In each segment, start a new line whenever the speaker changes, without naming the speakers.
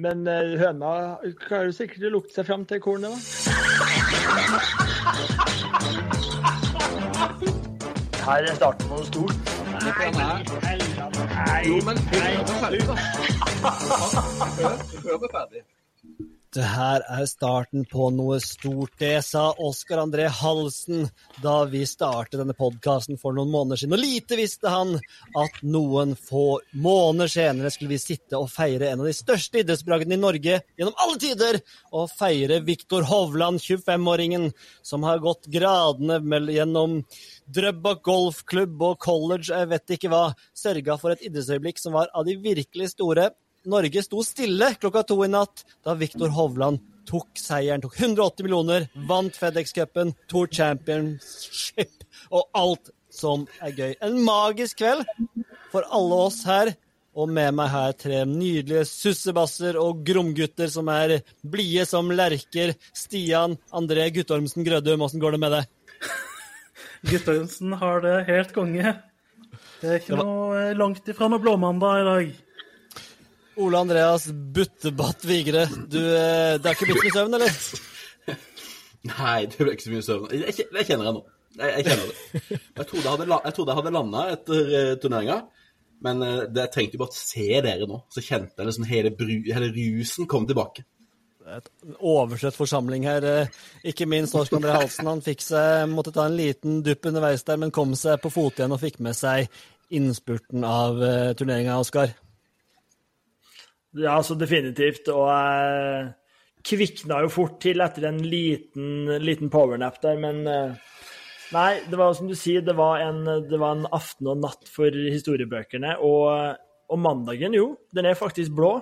Men eh, høna klarer sikkert å lukte seg fram til kornet, da. Her er starten på noe stort.
Jo, men hør på ferdig, da. Hør på ferdig.
Det her er starten på noe stort. Det sa Oskar André Halsen da vi startet denne podkasten for noen måneder siden. Og lite visste han at noen få måneder senere skulle vi sitte og feire en av de største idrettsbragdene i Norge gjennom alle tider, og feire Viktor Hovland, 25-åringen, som har gått gradene gjennom Drøbak golfklubb og college, jeg vet ikke hva, sørga for et idrettsøyeblikk som var av de virkelig store. Norge sto stille klokka to i natt da Viktor Hovland tok seieren. Tok 180 millioner, vant FedEx-cupen, Tour Championship og alt som er gøy. En magisk kveld for alle oss her. Og med meg her tre nydelige sussebasser og gromgutter som er blide som lerker. Stian André Guttormsen Grødum, åssen går det med deg?
Guttormsen har det helt konge. Det er ikke noe langt ifra noe blåmandag i dag.
Ole Andreas Buttebatt Vigre, du, eh, det er ikke blitt mye søvn, eller?
Nei, det ble ikke så mye søvn. Jeg, kjenner det nå. Jeg, jeg kjenner det. Jeg trodde jeg hadde, jeg trodde jeg hadde landa etter uh, turneringa, men eh, det, jeg trengte jo bare å se dere nå. Så kjente jeg liksom hele, bru, hele rusen komme tilbake.
Et Oversett forsamling her. eh, Ikke minst Norsk André Halsen. Han fikk seg, måtte ta en liten dupp underveis der, men kom seg på fot igjen og fikk med seg innspurten av uh, turneringa, Oskar.
Ja, så definitivt. Og jeg kvikna jo fort til etter en liten, liten powernap der, men eh, Nei, det var som du sier, det var en, det var en aften og natt for historiebøkene. Og, og mandagen, jo, den er faktisk blå.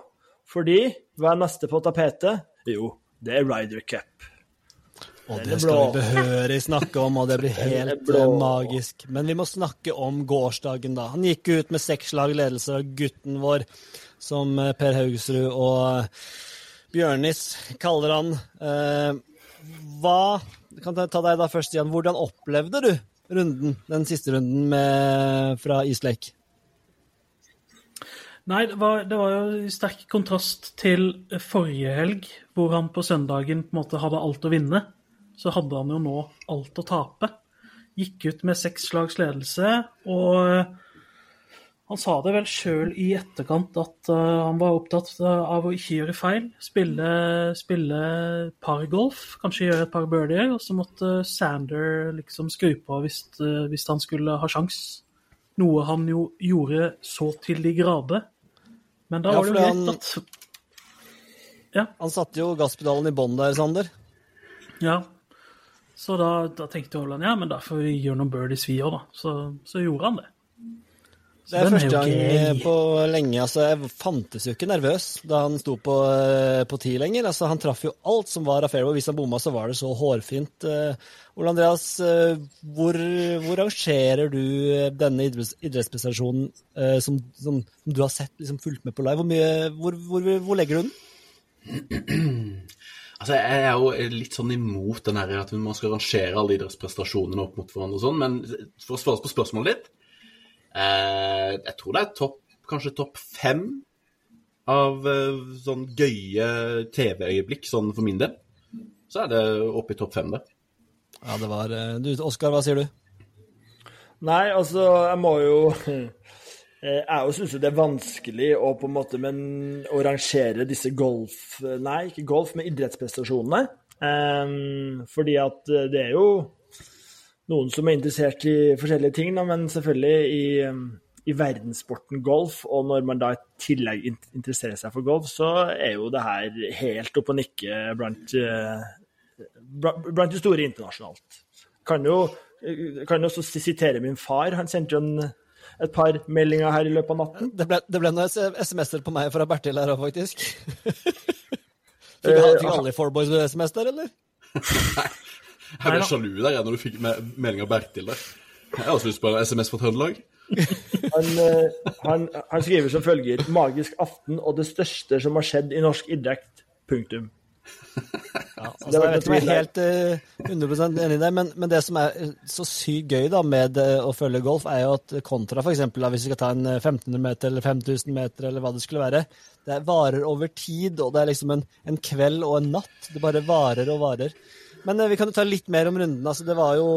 Fordi hva er neste på tapetet? Jo, det er Ryder Cup.
Og det skal vi behørig snakke om, og det blir helt eh, magisk. Men vi må snakke om gårsdagen, da. Han gikk ut med seks slag ledelse, og gutten vår, som eh, Per Haugsrud og eh, Bjørnis kaller han. Eh, hva Kan jeg ta deg da først, igjen, Hvordan opplevde du runden, den siste runden med, fra East Lake?
Nei, det var, det var jo i sterk kontrast til forrige helg, hvor han på søndagen på en måte hadde alt å vinne. Så hadde han jo nå alt å tape. Gikk ut med seks slags ledelse, og han sa det vel sjøl i etterkant at eh, han var opptatt av å ikke gjøre feil. Spille, spille pargolf, kanskje gjøre et par birdier, og så måtte Sander liksom skru på hvis, eh, hvis han skulle ha sjans. Noe han jo gjorde så til de grader. Men da
Ja,
var det jo greit at
Han satte jo gasspedalen i bånn der, Sander.
Ja. Så da, da tenkte Hovland ja, men da får vi gjøre noen birdies vi òg, da. Så, så gjorde han det. Så
Det er første gang
okay.
på lenge. altså Jeg fantes jo ikke nervøs da han sto på, eh, på ti lenger. altså Han traff jo alt som var av fairway. Hvis han bomma, så var det så hårfint. Eh, Ole Andreas, eh, hvor, hvor rangerer du eh, denne idretts, idrettsprestasjonen eh, som, som, som du har sett liksom fulgt med på live? Hvor, mye, hvor, hvor, hvor legger du den?
Altså, Jeg er jo litt sånn imot den her at man skal rangere alle idrettsprestasjonene opp mot hverandre og sånn, men for å svare på spørsmålet ditt eh, Jeg tror det er topp, kanskje topp fem av eh, sånn gøye TV-øyeblikk sånn for min del. Så er det oppe i topp fem det.
Ja, det var eh, Du, Oskar, hva sier du?
Nei, altså, jeg må jo Eh, Jeg syns jo det er vanskelig å på en måte men, å rangere disse golf... Nei, ikke golf, men idrettsprestasjonene. Um, fordi at eh, det er jo noen som er interessert i forskjellige ting, da, men selvfølgelig i, i verdenssporten golf, og når man da i tillegg interesserer seg for golf, så er jo det her helt opp og nikke blant, eh, blant de store internasjonalt. Kan jo, kan jo også sitere min far. Han sendte jo en, et par meldinger her i løpet av natten.
Det ble, det ble noen SMS-er på meg fra Bertil her òg, faktisk. Fikk, fikk alle i Four Boys SMS der, eller?
Jeg ble sjalu der jeg, når du fikk melding av Bertil der. Jeg har også lyst på en SMS fra Trøndelag.
Han, eh, han, han skriver som følger Magisk aften og det største som har skjedd i norsk idrett. Punktum.
Ja, altså, jeg vet ikke om jeg er helt uh, 100 enig i det, men, men det som er eh, så sykt gøy da med eh, å følge golf, er jo at kontra f.eks. hvis vi skal ta en eh, 1500 meter eller 5000 meter eller hva det skulle være, det varer over tid, og det er liksom en, en kveld og en natt. Det bare varer og varer. Men eh, vi kan jo ta litt mer om runden. Altså, det var jo,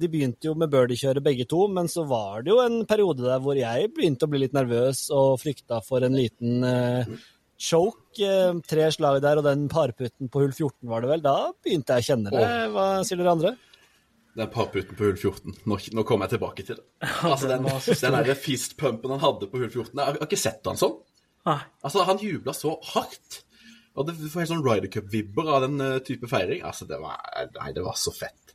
de begynte jo med birdiekjøret begge to, men så var det jo en periode der hvor jeg begynte å bli litt nervøs og frykta for en liten eh, choke. Eh, tre slag der og den parputten på hull 14 var det vel. Da begynte jeg å kjenne det. Hva sier dere andre?
Den parputten på hull 14. Nå, nå kommer jeg tilbake til det. Altså, den, den der fistpumpen han hadde på hull 14 Jeg har, ikke sett han sånn. Altså, han jubla så hardt. Og det, får helt sånn Ryder Cup-vibber av den eh, type feiring. Altså, det var Nei, det var så fett.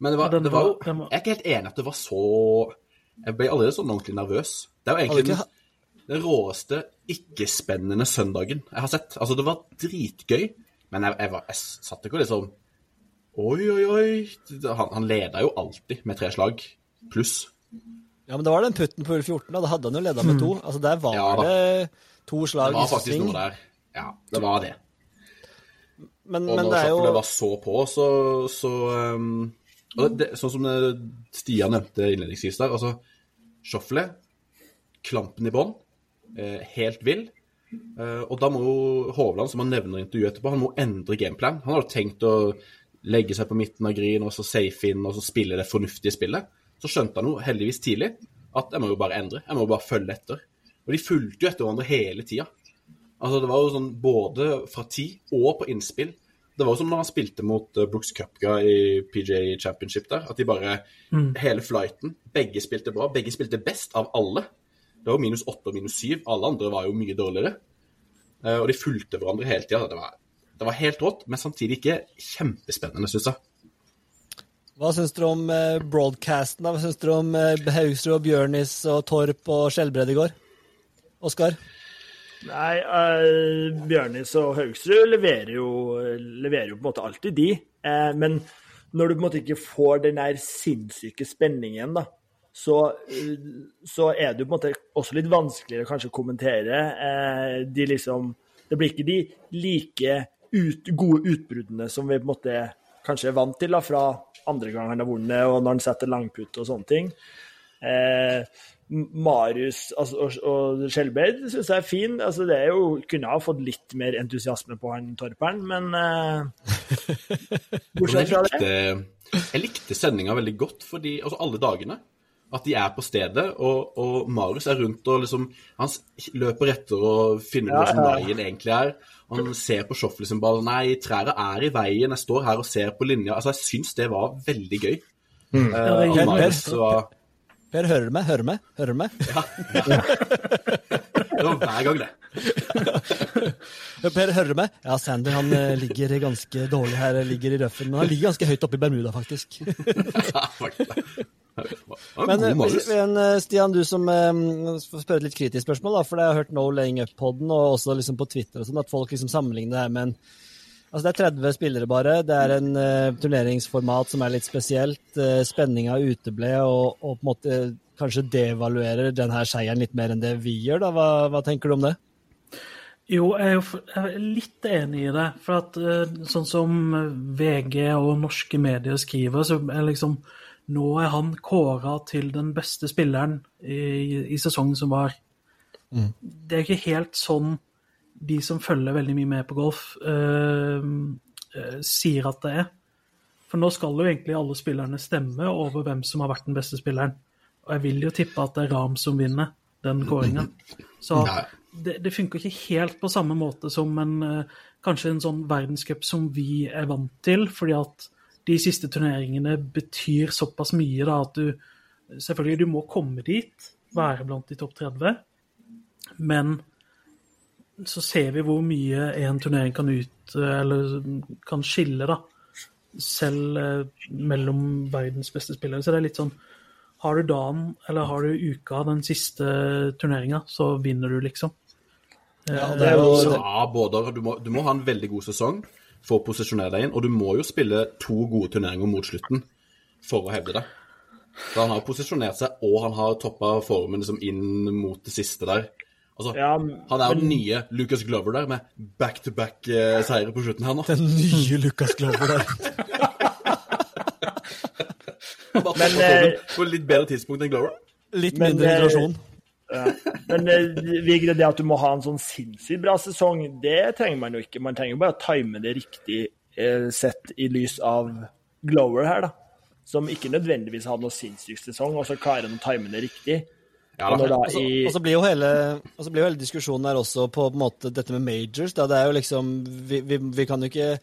Men det var, det var jo Jeg er ikke helt enig at det var så Jeg ble allerede sånn ordentlig nervøs. Det var
jo
egentlig den, den råeste, ikke-spennende søndagen jeg har sett. Altså, det var dritgøy, men jeg, jeg, var, jeg satt ikke og liksom Oi, oi, oi. Han, han leda jo alltid med tre slag pluss.
Ja, men det var den putten på hull 14, da. Da hadde han jo leda med to. Altså, der var
Ja,
det to
Det
slag
var faktisk noe der. Ja, det var det.
Men,
Og når
det er jo
var så på, så, så um, det, Sånn som det, Stian nevnte innledningsvis der, altså Shuffle, klampen i bånn, eh, helt vill. Eh, og da må jo Hovland, som han nevner i intervjuet etterpå, han må endre gameplan. Han hadde tenkt å legge seg på midten av green og så safe inn og så spille det fornuftige spillet. Så skjønte han jo heldigvis tidlig at jeg må jo bare endre. Jeg må jo bare følge etter. Og de fulgte jo etter hverandre hele tida. Altså, det var jo sånn både fra tid og på innspill. Det var jo som når han spilte mot uh, Brooks Cupga i PJ Championship der, at de bare Hele flighten, begge spilte bra. Begge spilte best av alle. Det var minus åtte og minus syv. Alle andre var jo mye dårligere. Eh, og de fulgte hverandre hele tida. Det, var- det var helt rått, men samtidig ikke kjempespennende, syns jeg.
Hva syns dere om eh, broadcasten? Hva syns dere om eh, Haugsrud og Bjørnis og Torp og Skjelbred i går? Oskar?
Nei, uh, Bjørnis og Haugsrud leverer jo, leverer jo på en måte alltid de. Uh, men når du på en måte ikke får den der sinnssyke spenningen, da, så, uh, så er det jo på en måte også litt vanskeligere kanskje å kommentere. Eh, de liksom Det blir ikke de like ut, gode utbruddene som vi på en måte kanskje er vant til da, fra andre ganger han har vunnet, og når han setter langputt og sånne ting. Eh, Marius altså, og, og Skjelbreid syns jeg er fin. Altså, det er jo, kunne ha fått litt mer entusiasme på han Torperen, men
uh,
Bortsett fra det.
jeg likte sendinga veldig godt, fordi altså alle dagene. At de er på stedet, og, og Marius er rundt og liksom Han løper etter og finner ut
Ja,
hvordan
ja.
veien egentlig er. Han ser på Shuffle sin ball. Nei, trærne er i veien. Jeg står her og ser på linja. Altså, jeg syns det var veldig gøy. Eh,
det er
og Marius var
Per, hører du meg? Hører du meg? Hører du meg?
Det var hver gang, det.
Per, hører du meg? Ja, Sander han eh, ligger ganske dårlig her, ligger i røffen. Men han ligger ganske høyt oppe i Bermuda, faktisk.
Ja.
Men eh, men, eh, Stian, du som eh, får spørre et litt kritisk spørsmål, da, for jeg har hørt No Laying Up-poden og også liksom på Twitter og sånn, at folk liksom sammenligner det her med en Altså Det er 30 spillere bare. Det er en uh, turneringsformat som er litt spesielt. Uh, spenninga uteble, og, og på en måte kanskje devaluerer denne seieren litt mer enn det vi gjør. da. Hva, hva tenker du om det?
Jo, jeg er jo jeg er litt enig i det. For at uh, sånn som VG og norske medier skriver, så er liksom Nå er han kåra til den beste spilleren i, i sesongen som var. Det er ikke helt sånn de som følger veldig mye med på golf, eh, eh, sier at det er. For nå skal jo egentlig alle spillerne stemme over hvem som har vært den beste spilleren. Og jeg vil jo tippe at det er Ram som vinner den kåringa. Så det, det funker ikke helt på samme måte som en, eh, kanskje en sånn verdenscup som vi er vant til, fordi at de siste turneringene betyr såpass mye da at du Selvfølgelig, du må komme dit, være blant de topp 30, men så ser vi hvor mye en turnering kan ut Eller kan skille, da. Selv eh, mellom verdens beste spillere. Så det er litt sånn Har du dagen eller har du uka den siste turneringa, så vinner du, liksom.
Ja,
Eh,
det er jo
Så, ja, både, du, må, du må ha en veldig god sesong for å posisjonere deg inn, og du må jo spille to gode turneringer mot slutten for å hevde det. Da han har posisjonert seg, og han har toppa formen liksom inn mot det siste der. Altså,
Ja,
han er jo den nye Lucas Glover der, med back-to-back-seire på slutten her nå.
Den nye Lucas Glover der.
Men,
toppa
eh,
på litt bedre tidspunkt enn Glover.
Litt
Men,
mindre
eh,
hydrasjon.
Men eh, Vigre, det at du må ha en sånn sinnssykt bra sesong, det trenger man jo ikke. Man trenger jo bare å time det riktig eh, sett i lys av Glower her, da. Som ikke nødvendigvis hadde noe sinnssyk sesong, og så klarer han å time det riktig.
Ja,
Og
da.
da
Og så,
i
og så blir jo hele, blir jo hele diskusjonen her også på, på en måte dette med majors. Da. Det er jo liksom vi, vi, vi kan jo ikke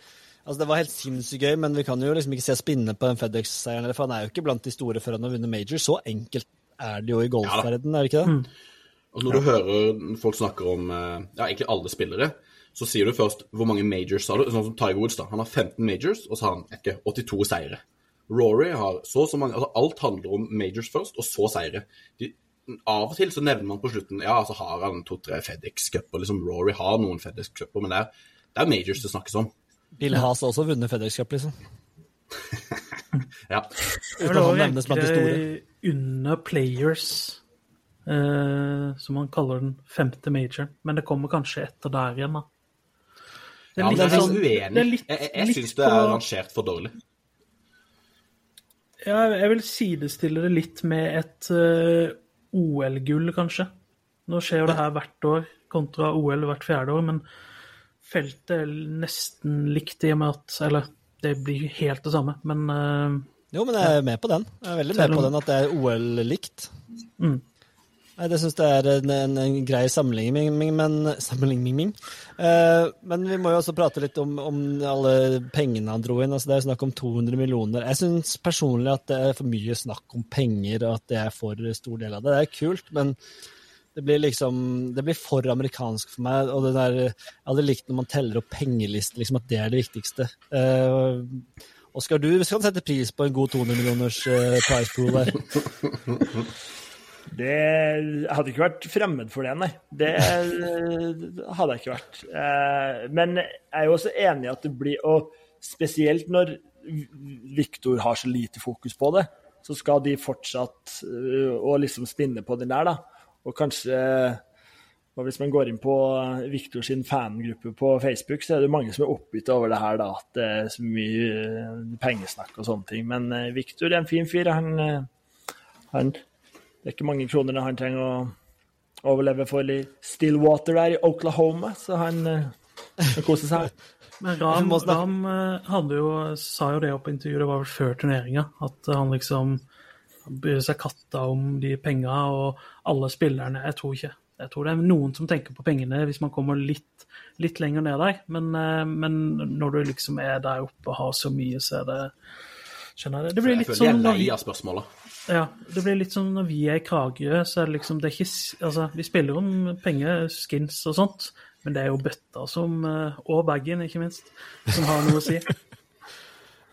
Altså Det var helt sinnssykt gøy, men vi kan jo liksom ikke se spinne på den FedEx-seieren. For han er jo ikke blant de store før han har vunnet major. Så enkelt er det jo i golfverdenen, er det ikke det?
Og når du hører folk snakker om eh, ja, egentlig alle spillere, så sier du først hvor mange majors har du. Sånn som Tiger Woods, da. Han har 15 majors, og så har han ikke 82 seire. Rory har så og så mange altså Alt handler om majors først, og så seire. De, av og til så nevner man på slutten ja, så har han to-tre FedEx-cuper. Liksom Rory har noen FedEx-cuper, men det er, det er majors det snakkes om.
Bill Haas har også vunnet FedEx Cup, liksom.
Ja.
Uten
å
at han nevnes blant de store.
under players, eh, som man kaller den femte majoren. Men det kommer kanskje etter der igjen, da. Det
ja, men jeg er
sånn-
uenig.
er litt-
jeg jeg, syns det er
på-
rangert for dårlig.
Ja, jeg vil sidestille det litt med et eh, OL-gull, kanskje. Nå skjer jo det her hvert år kontra OL hvert fjerde år, men feltet er nesten likt i og med at Eller det blir helt det samme, men uh,
Jo, men jeg er med på den. Jeg er veldig med på den at det er OL-likt.
Mm.
Nei, Det syns jeg er en, en, en grei sammenligning, men sammenligning. Eh, men vi må jo også prate litt om, om alle pengene han dro inn. Altså, det er snakk om 200 millioner. Jeg syns personlig at det er for mye snakk om penger, og at det er for stor del av det. Det er kult, men det blir liksom Det blir for amerikansk for meg. og det der, Jeg hadde likt når man teller opp pengelister, liksom at det er det viktigste. Eh, Oskar, du skal sette pris på en god 200 millioners eh, price pool der.
Det hadde ikke vært fremmed for det, nei. Det eh, hadde jeg ikke vært. Eh, Men jeg er jo også enig i at det blir Og spesielt når Viktor har så lite fokus på det, så skal de fortsatt eh, å liksom spinne på den der, da. Og kanskje Hvis man går inn på Viktor sin fangruppe på Facebook, så er det mange som er oppgitt over det her, da, at det er så mye pengesnakk og sånne ting. Men Viktor er en fin fyr. Han, han det er ikke mange kroner han trenger å overleve for i Stillwater der i Oklahoma, så han, eh, han koser seg.
Men Ram, Ram eh, hadde jo, sa jo det opp på intervjuet, det var vel før turneringa, at han liksom bryr seg katta om de penga og alle spillerne. Jeg tror ikke. Jeg tror det er noen som tenker på pengene hvis man kommer litt, litt lenger ned der, men, eh, men når du liksom er der oppe og har så mye, så er det Skjønner jeg det? Det blir litt
sånn Jeg føler
sånn
er lei av spørsmåla.
Ja, det blir litt sånn når vi er i Kragerø, så er det liksom det er ikke, altså, Vi spiller om penger, skins og sånt, men det er jo bøtta som eh, Og bagen, ikke minst, som har noe å si.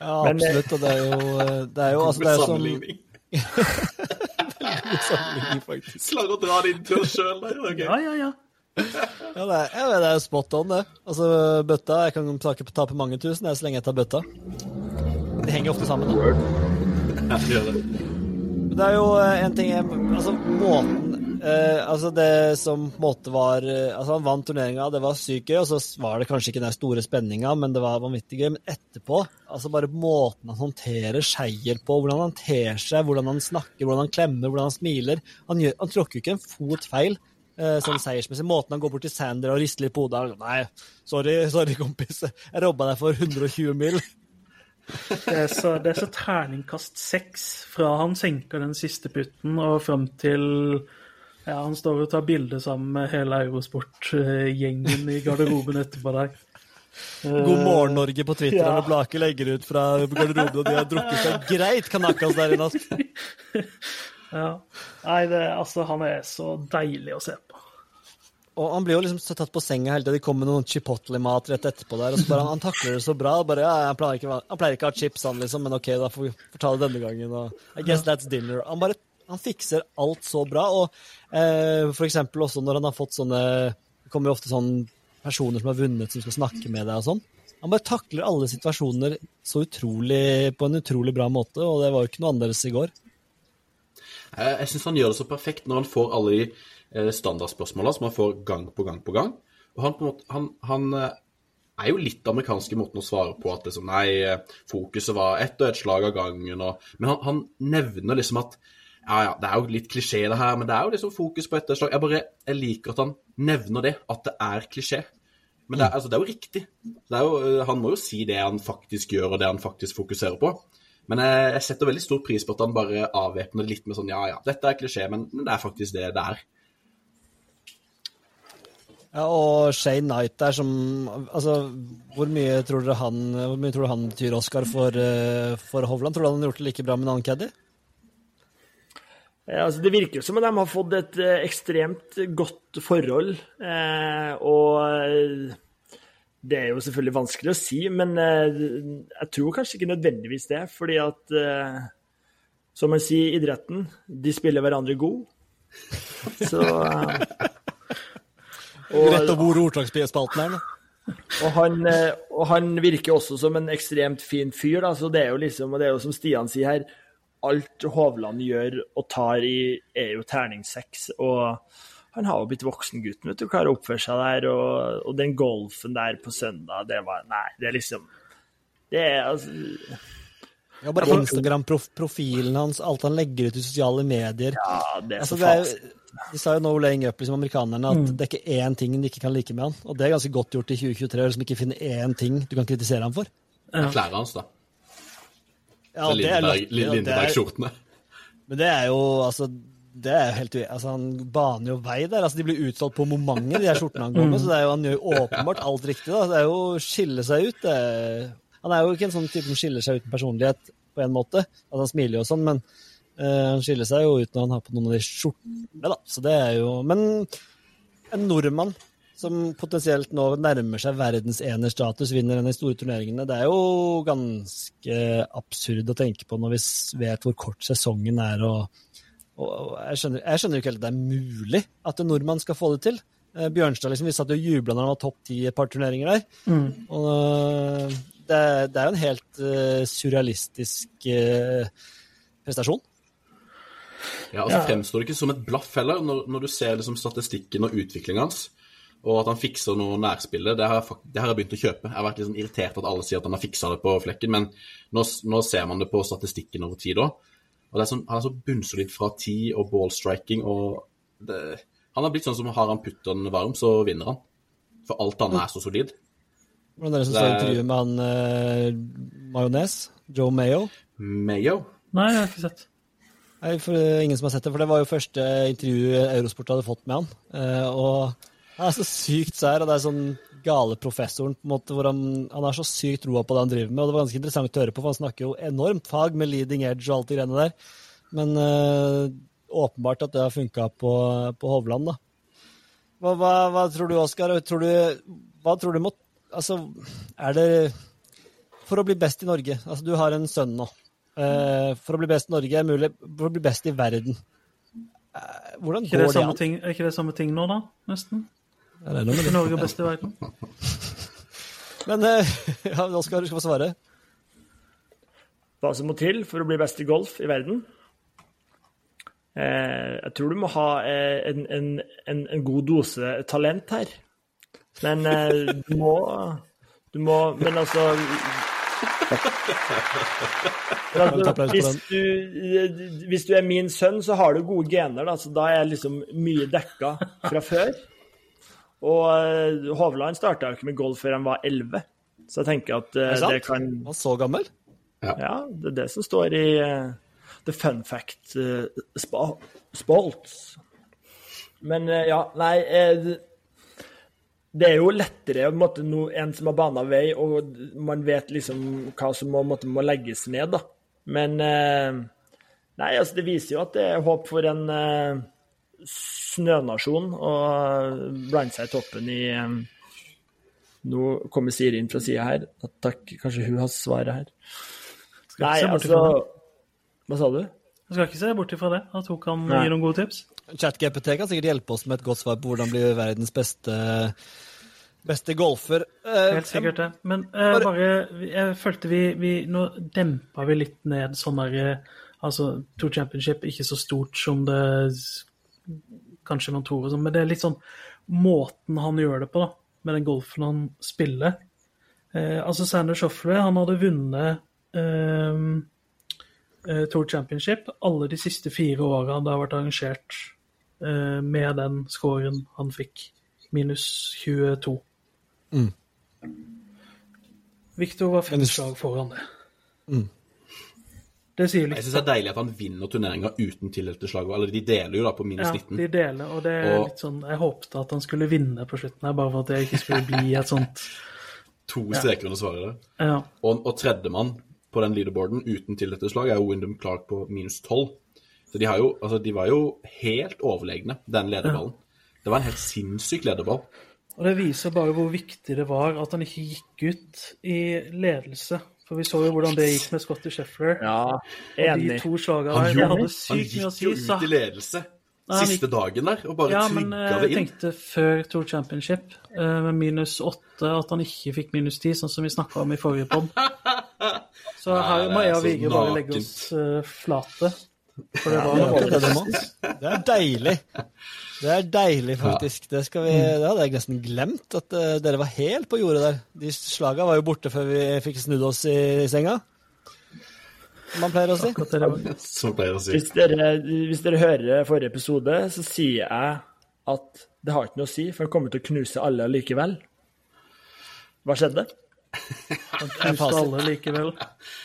Ja,
eh,
absolutt. Og det er jo, det er jo, altså, det er faktisk.
Klarer å dra det inn til oss sjøl der. ok.
Ja, ja, ja.
Ja, det er, det er spot on, det. Altså, bøtta Jeg kan tape, tape mange tusen jeg, så lenge jeg tar bøtta. De henger ofte sammen. Da.
Ja, det gjør det.
Det er jo eh, en ting jeg, Altså, måten eh, Altså, det som på en måte var eh, Altså, han vant turneringa, det var sykt gøy, og så var det kanskje ikke den store spenninga, men det var vanvittig gøy. Men etterpå, altså bare måten han håndterer seier på, hvordan han ter seg, hvordan han snakker, hvordan han klemmer, hvordan han smiler Han, gjør, han tråkker jo ikke en fot feil. eh, Sånn seiersmessig. Måten han går bort til Sander og rister litt på hodet Nei, sorry, sorry, kompis. Jeg robba deg for 120 mil.
Det er så, det er så terningkast seks fra han senker den siste putten og fram til ja, han står og tar bilde sammen med hele Eurosport-gjengen i garderoben etterpå der.
God morgen, Norge på Twitter.
Ja.
Blake legger ut fra garderoben, og de har drukket seg greit kanakas der i natt.
Ja. Nei, det, altså, han er så deilig å se på.
Og han blir jo liksom tatt på senga hele tida. De kommer med noen chipotle-mat rett etterpå der, og så bare han, han takler det så bra. Bare, ja, han, pleier ikke, han pleier ikke å ha chips, han, liksom, men OK, da får vi får ta det denne gangen. Og, I guess that's dinner. Han bare han fikser alt så bra. Og eh, for eksempel også når han har fått sånne Det kommer jo ofte sånne personer som har vunnet, som skal snakke med deg og sånn. Han bare takler alle situasjoner så utrolig, på en utrolig bra måte, og det var jo ikke noe annerledes i går.
Jeg, jeg syns han gjør det så perfekt når han får alle de eh, standardspørsmåla som han får gang på gang på gang. Og han, på måte, han, han eh, er jo litt amerikansk i måten å svare på at liksom, nei, eh, fokuset var ett og ett slag av gangen. Og, men han, han, nevner liksom at ja, ja, det er jo litt klisjé det her, men det er jo liksom fokus på ett og ett slag. Jeg bare jeg liker at han nevner det, at det er klisjé. Men det er, altså, det er jo riktig. Er jo, eh, han må jo si det han faktisk gjør, og det han faktisk fokuserer på. Men jeg, jeg setter veldig stor pris på at han bare avvæpner det litt med sånn ja, ja, dette er klisjé, men, men det er faktisk det det er.
Ja, og Shane Knight der som Altså, hvor mye tror dere han, hvor mye tror du han betyr, Oscar, for, eh, for Hovland? Tror du han har gjort det like bra med en annen caddy?
Ja, altså det virker jo som om de har fått et eh, ekstremt godt forhold. Eh, og eh, det er jo selvfølgelig vanskelig å si, men jeg tror kanskje ikke nødvendigvis det. Fordi at, som man sier i idretten, de spiller hverandre god. Så
og, Rett og bord ordtaksspalten her.
Og han, og han, virker også som en ekstremt fin fyr, da, så det er jo liksom, og det er jo som Stian sier her, alt Hovland gjør og tar i, er jo terningsseks. Og han har jo blitt voksengutten, vet du, klarer å oppføre seg der. Og, og, den golfen der på søndag, det var Nei, det er liksom Det er altså
ja, bare Instagram-profilen hans, alt han legger ut i sosiale medier.
Ja, det er
altså,
så fast.
De sa jo nå laying up, liksom, amerikanerne, at mm. det er ikke én ting de ikke kan like med han. Og det er ganske godt gjort i 2023, som ikke finner én ting du kan kritisere ham for.
Ja. Klærne hans, da.
Ja,
Lindeberg-skjortene.
Men det er jo altså det er helt altså, Han baner jo vei der. altså De blir utsolgt på momentet, de her skjortene han går med. Så det er jo, han gjør jo åpenbart alt riktig. da, Det er jo å skille seg ut. Er, han er jo ikke en sånn type som skiller seg uten personlighet på en måte. Altså, han smiler jo og sånn, men uh, han skiller seg jo ut når han har på noen av de skjortene. da, så det er jo, Men en nordmann som potensielt nå nærmer seg verdensenerstatus, vinner en av de store turneringene. Det er jo ganske absurd å tenke på når vi vet hvor kort sesongen er. og, og jeg, skjønner, jeg skjønner ikke helt at det er mulig at en nordmann skal få det til. Eh, Bjørnstad liksom, vi satt jo og jubla når han var topp ti i et par turneringer der. Mm. Og det, det, er jo en helt uh, surrealistisk uh, prestasjon.
Ja, altså ja. fremstår det ikke som et blaff heller, når, når du ser liksom, statistikken og utviklingen hans. Og at han fikser noe nærspillet, det har, jeg, det har jeg begynt å kjøpe. Jeg har vært sånn irritert at alle sier at han har fiksa det på flekken, men nå, nå ser man det på statistikken over tid òg. Og det er sånn, Han er så bunnsolid fra tid og ballstriking og det, Han har blitt sånn som har han putteren varm, så vinner han. For alt annet er så solid.
Hvordan er det som står i intervjuet med han eh, Majones? Joe Mayo?
Mayo?
Nei, jeg har ikke sett.
Nei, for Ingen som har sett det, for det var jo første intervju Eurosport hadde fått med han. Eh, og han er så sykt sær, og det er sånn gale professoren på en måte, hvor han, han har så sykt roa på det han driver med. og Det var ganske interessant å høre på, for han snakker jo enormt fag med leading edge og alt det greiene der. Men øh, åpenbart at det har funka på, på, Hovland, da. Hva, hva, hva, tror du, Oskar? Hva tror du må Altså, er det For å bli best i Norge Altså, du har en sønn nå. Uh, for å bli best i Norge er mulig For å bli best i verden. Uh, hvordan går det,
det an? Ting, er ikke det samme ting nå, da? Nesten?
Ja, det er noe med det.
Norge best i verden.
Men uh, ja, da skal du få svare.
Hva som må til for å bli best i golf i verden? Eh, jeg tror du må ha en, en, en, en, god dose talent her. Men eh, du må Du må Men altså, altså hvis, du, hvis, du, er min sønn, så har du gode gener. Da, så da er jeg liksom mye dekka fra før. Og uh, Hovland starta jo ikke med golf før han var 11, så jeg tenker at uh, det, det kan
Han var så gammel?
Ja. ja. det er det som står i uh, The Fun Fact uh, Spalts. Men ja, nei Det er jo lettere å en måte no, en som har bana vei, og man vet liksom hva som må, måtte, må legges ned, da. Men Nei, altså, det viser jo at det er håp for en snønasjon å blande seg i toppen i Nå kommer Siri inn fra sida her. Takk, kanskje hun har svaret her. Nei, altså Hva sa du?
Jeg skal ikke se bort ifra det, at hun kan Nei. gi noen gode tips.
ChatGPT kan sikkert hjelpe oss med et godt svar på hvordan bli verdens beste, beste golfer.
Eh, Helt sikkert det. Men uh, bare, jeg følte vi, vi Nå dempa vi litt ned sånn der Altså, Tour Championship ikke så stort som det kanskje noen tror, sånn, men det er litt sånn måten han gjør det på, da, med den golfen han spiller. Eh, altså Sander Shoffley, han hadde vunnet eh, eh, Tour Championship alle de siste fire åra det har vært arrangert eh, med den scoren han fikk, minus 22.
Mm.
Victor var fem slag foran det.
Mm.
Det sier
Jeg
litt.
syns det er deilig at han vinner turneringa uten tildelte slag. Eller de deler jo da på minus
Ja,
19.
de deler, og det er
Og-
litt sånn Jeg håpte at han skulle vinne på slutten her, bare for at det ikke skulle bli et sånt
To streker under svaret.
Ja.
Og, og tredjemann på den leaderboarden uten tildelte slag er jo Wyndham Clark på minus 12. Så de, har jo, altså, de var jo helt overlegne, den lederballen. Det var en helt sinnssyk lederball.
Og det viser bare hvor viktig det var at han ikke gikk ut i ledelse. For vi så jo hvordan det gikk med Scotty Scheffler.
Ja,
Og de
enig.
to slagene
Han,
der, det hadde
han
sykt mye å
gikk jo ut i ledelse siste dagen der og bare
ja, det
inn.
Ja,
men
jeg tenkte før Tour Championship eh, med minus åtte at han ikke fikk minus ti, sånn som vi snakka om i forrige pod. Så her må jeg og Vigre bare legge oss eh, flate. For det var
akkurat det. Det er deilig. Det er deilig, faktisk. Det, skal vi, det hadde jeg nesten glemt, at eh, dere var helt på jordet der. De slaga var jo borte før vi fikk snudd oss i senga. Man pleier å si.
akkurat det det.
Som pleier å si.
Hvis dere, hvis dere hører forrige episode, så sier jeg at det har ikke noe å si, for jeg kommer til å knuse alle likevel. Hva skjedde?
Han knuste alle likevel.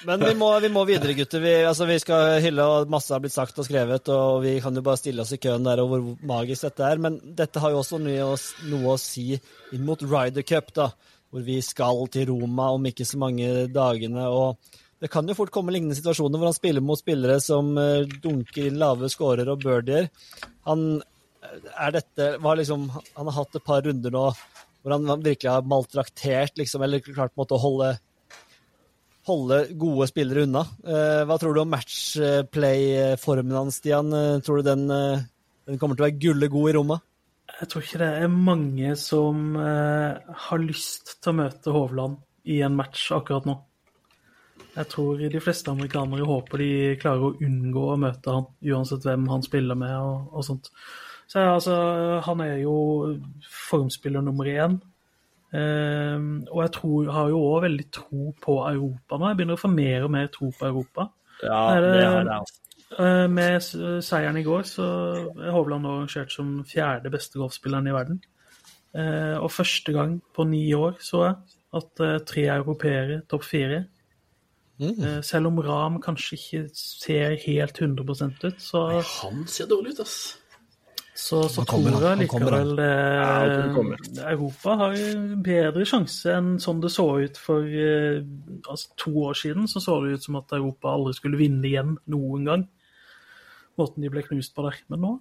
Men vi må, vi må videre, gutter. Vi, altså, vi skal hylle, og masse har blitt sagt og skrevet, og vi kan jo bare stille oss i køen der og hvor magisk dette er. Men dette har jo også noe å, noe å si inn mot Ryder Cup, da, hvor vi skal til Roma om ikke så mange dagene. og det kan jo fort komme lignende situasjoner hvor han spiller mot spillere som eh, dunker inn lave scorer og birdier. Han er dette liksom, Han har hatt et par runder nå hvor han virkelig har maltraktert, liksom, eller klart å holde holde gode spillere unna. Eh, hva tror du om matchplay-formen hans, Stian? Eh, Tror du den, eh, den kommer til å være gullegod i rommet?
Jeg tror ikke det er mange som eh, har lyst til å møte Hovland i en match akkurat nå. Jeg tror de fleste amerikanere håper de klarer å unngå å møte han, uansett hvem han spiller med og, og sånt. Så altså, han er jo formspiller nummer én. Um, og jeg tror, har jo òg veldig tro på Europa nå. Jeg begynner å få mer og mer tro på Europa.
Ja,
Er det-
det har jeg.
Eh, Med seieren i går så er Hovland nå rangert som fjerde beste golfspilleren i verden. Eh, Og første gang på ni år så jeg at eh, tre europeere topp fire.
Mm.
Eh, Selv om Ram kanskje ikke ser helt 100% ut, så,
Han ser dårlig ut, ass.
så, så
kommer,
tror jeg likevel det
Ja.
Europa har bedre sjanse enn sånn det så ut for eh, altså, to år siden. Så så det ut som at Europa aldri skulle vinne igjen noen gang. Måten de ble knust på der. Men nå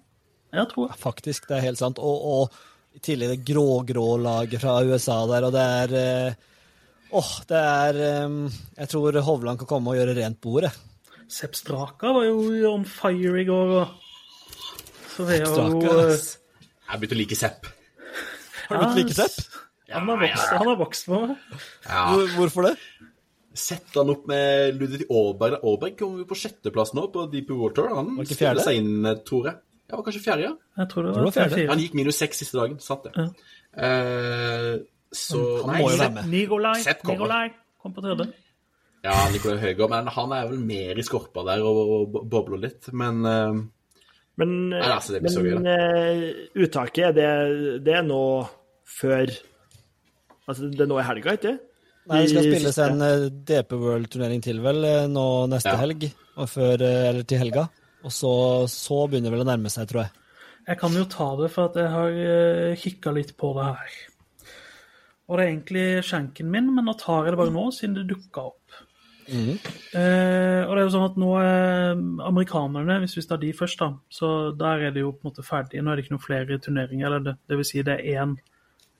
jeg tror jeg.
Faktisk, det er helt sant. Og, og i tillegg det grå-grå laget fra USA der, og det er Åh, det er um, Jeg tror Hovland kan komme og gjøre rent bordet.
Sepp Straka var jo on fire i går. Og... Så det er jo eh.
Jeg begynte å like Sepp.
Har du begynt å like Sepp?
Han har vokst, han har vokst på meg.
Ja.
Hvorfor det?
Sett han opp med Ludvig Aaberg. Aaberg kommer jo på sjetteplass nå på Deep World Tour. Han
Var ikke fjerde?
seg inn, eh, tror jeg. Ja, var kanskje fjerde, ja.
Jeg tror det
Tror det var fjerde.
Han gikk minus seks siste dagen. Sant det.
Ja.
Eh, så
Han må jo være med.
Nikolai,
Sepp kommer.
Nikolai kom på tredje.
Ja, Nikolai Høygaard, men han er vel mer i skorpa der og, og bobler litt. Men eh,
Men,
Nei, altså, det blir så gøy,
men eh, uttaket, det, det er nå før Altså, det er nå i helga, ikke
Nei, Det skal spilles en eh, DP World-turnering til vel nå neste
Ja.
helg, og før, eller til helga. Og så, så begynner det vel å nærme seg, tror jeg.
Jeg kan jo ta det for at jeg har uh, kikka litt på det her. Og det er egentlig skjenken min, men nå tar jeg det bare nå, siden det dukka opp. Eh, og det er jo sånn at nå er amerikanerne, hvis vi tar de først, da, så der er de jo på en måte ferdige. Nå er det ikke noen flere turneringer. eller Det, det vil si det er én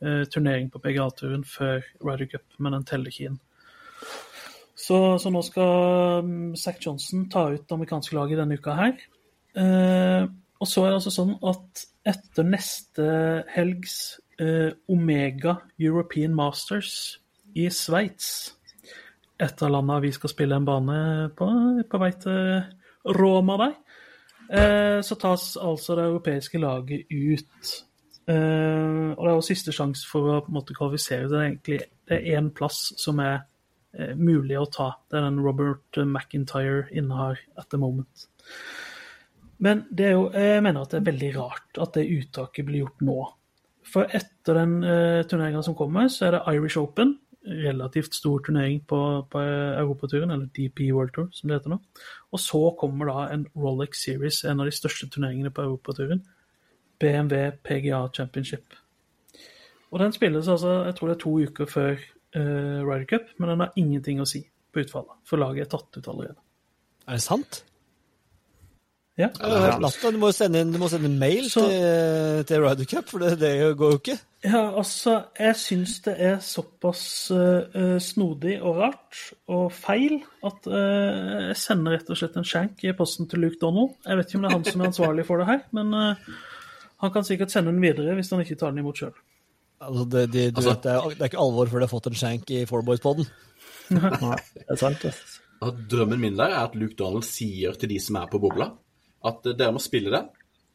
eh, turnering på PGA-turen før Ryder Cup, men den teller ikke inn. Så, så nå skal um, Zack Johnson ta ut det amerikanske laget denne uka her. Eh, og så er det altså sånn at etter neste helgs Omega European Masters i Sveits et av landene vi skal spille en bane på, på vei til Roma der. eh, så tas altså det europeiske laget ut. Eh, og det er jo siste sjanse for å på kvalifisere. Det er egentlig én plass som er eh, mulig å ta. Det er den Robert McIntyre innehar at the moment. Men det er jo, jeg mener at det er veldig rart at det uttaket blir gjort nå. For etter den eh, turneringa som kommer, så er det Irish Open. Relativt stor turnering på, på europaturen, eller DP World Tour, som det heter nå. Og så kommer da en Rolex Series, en av de største turneringene på europaturen. BMW PGA Championship. Og den spilles altså, jeg tror det er to uker før uh, Ryder Cup, men den har ingenting å si på utfallet, for laget er tatt ut allerede.
Er det sant?
Ja.
Er natta. Du må sende inn, du må sende mail
Så-
til, til Ryder Cup, for det, det går jo ikke.
Ja, altså, jeg syns det er såpass eh, snodig og rart og feil at uh, jeg sender rett og slett en skjenk i posten til Luke Donald. Jeg vet ikke om det er han som er ansvarlig for det her, men uh, han kan sikkert sende den videre hvis han ikke tar den imot sjøl.
Altså, det, de, du
Altså-
vet, det, er, det er ikke alvor før de har fått en shank i Fourboys-poden.
Nei, det er sant. ass.
Drømmen min der er at Luke Donald sier til de som er på bobla, at eh, dere må spille det.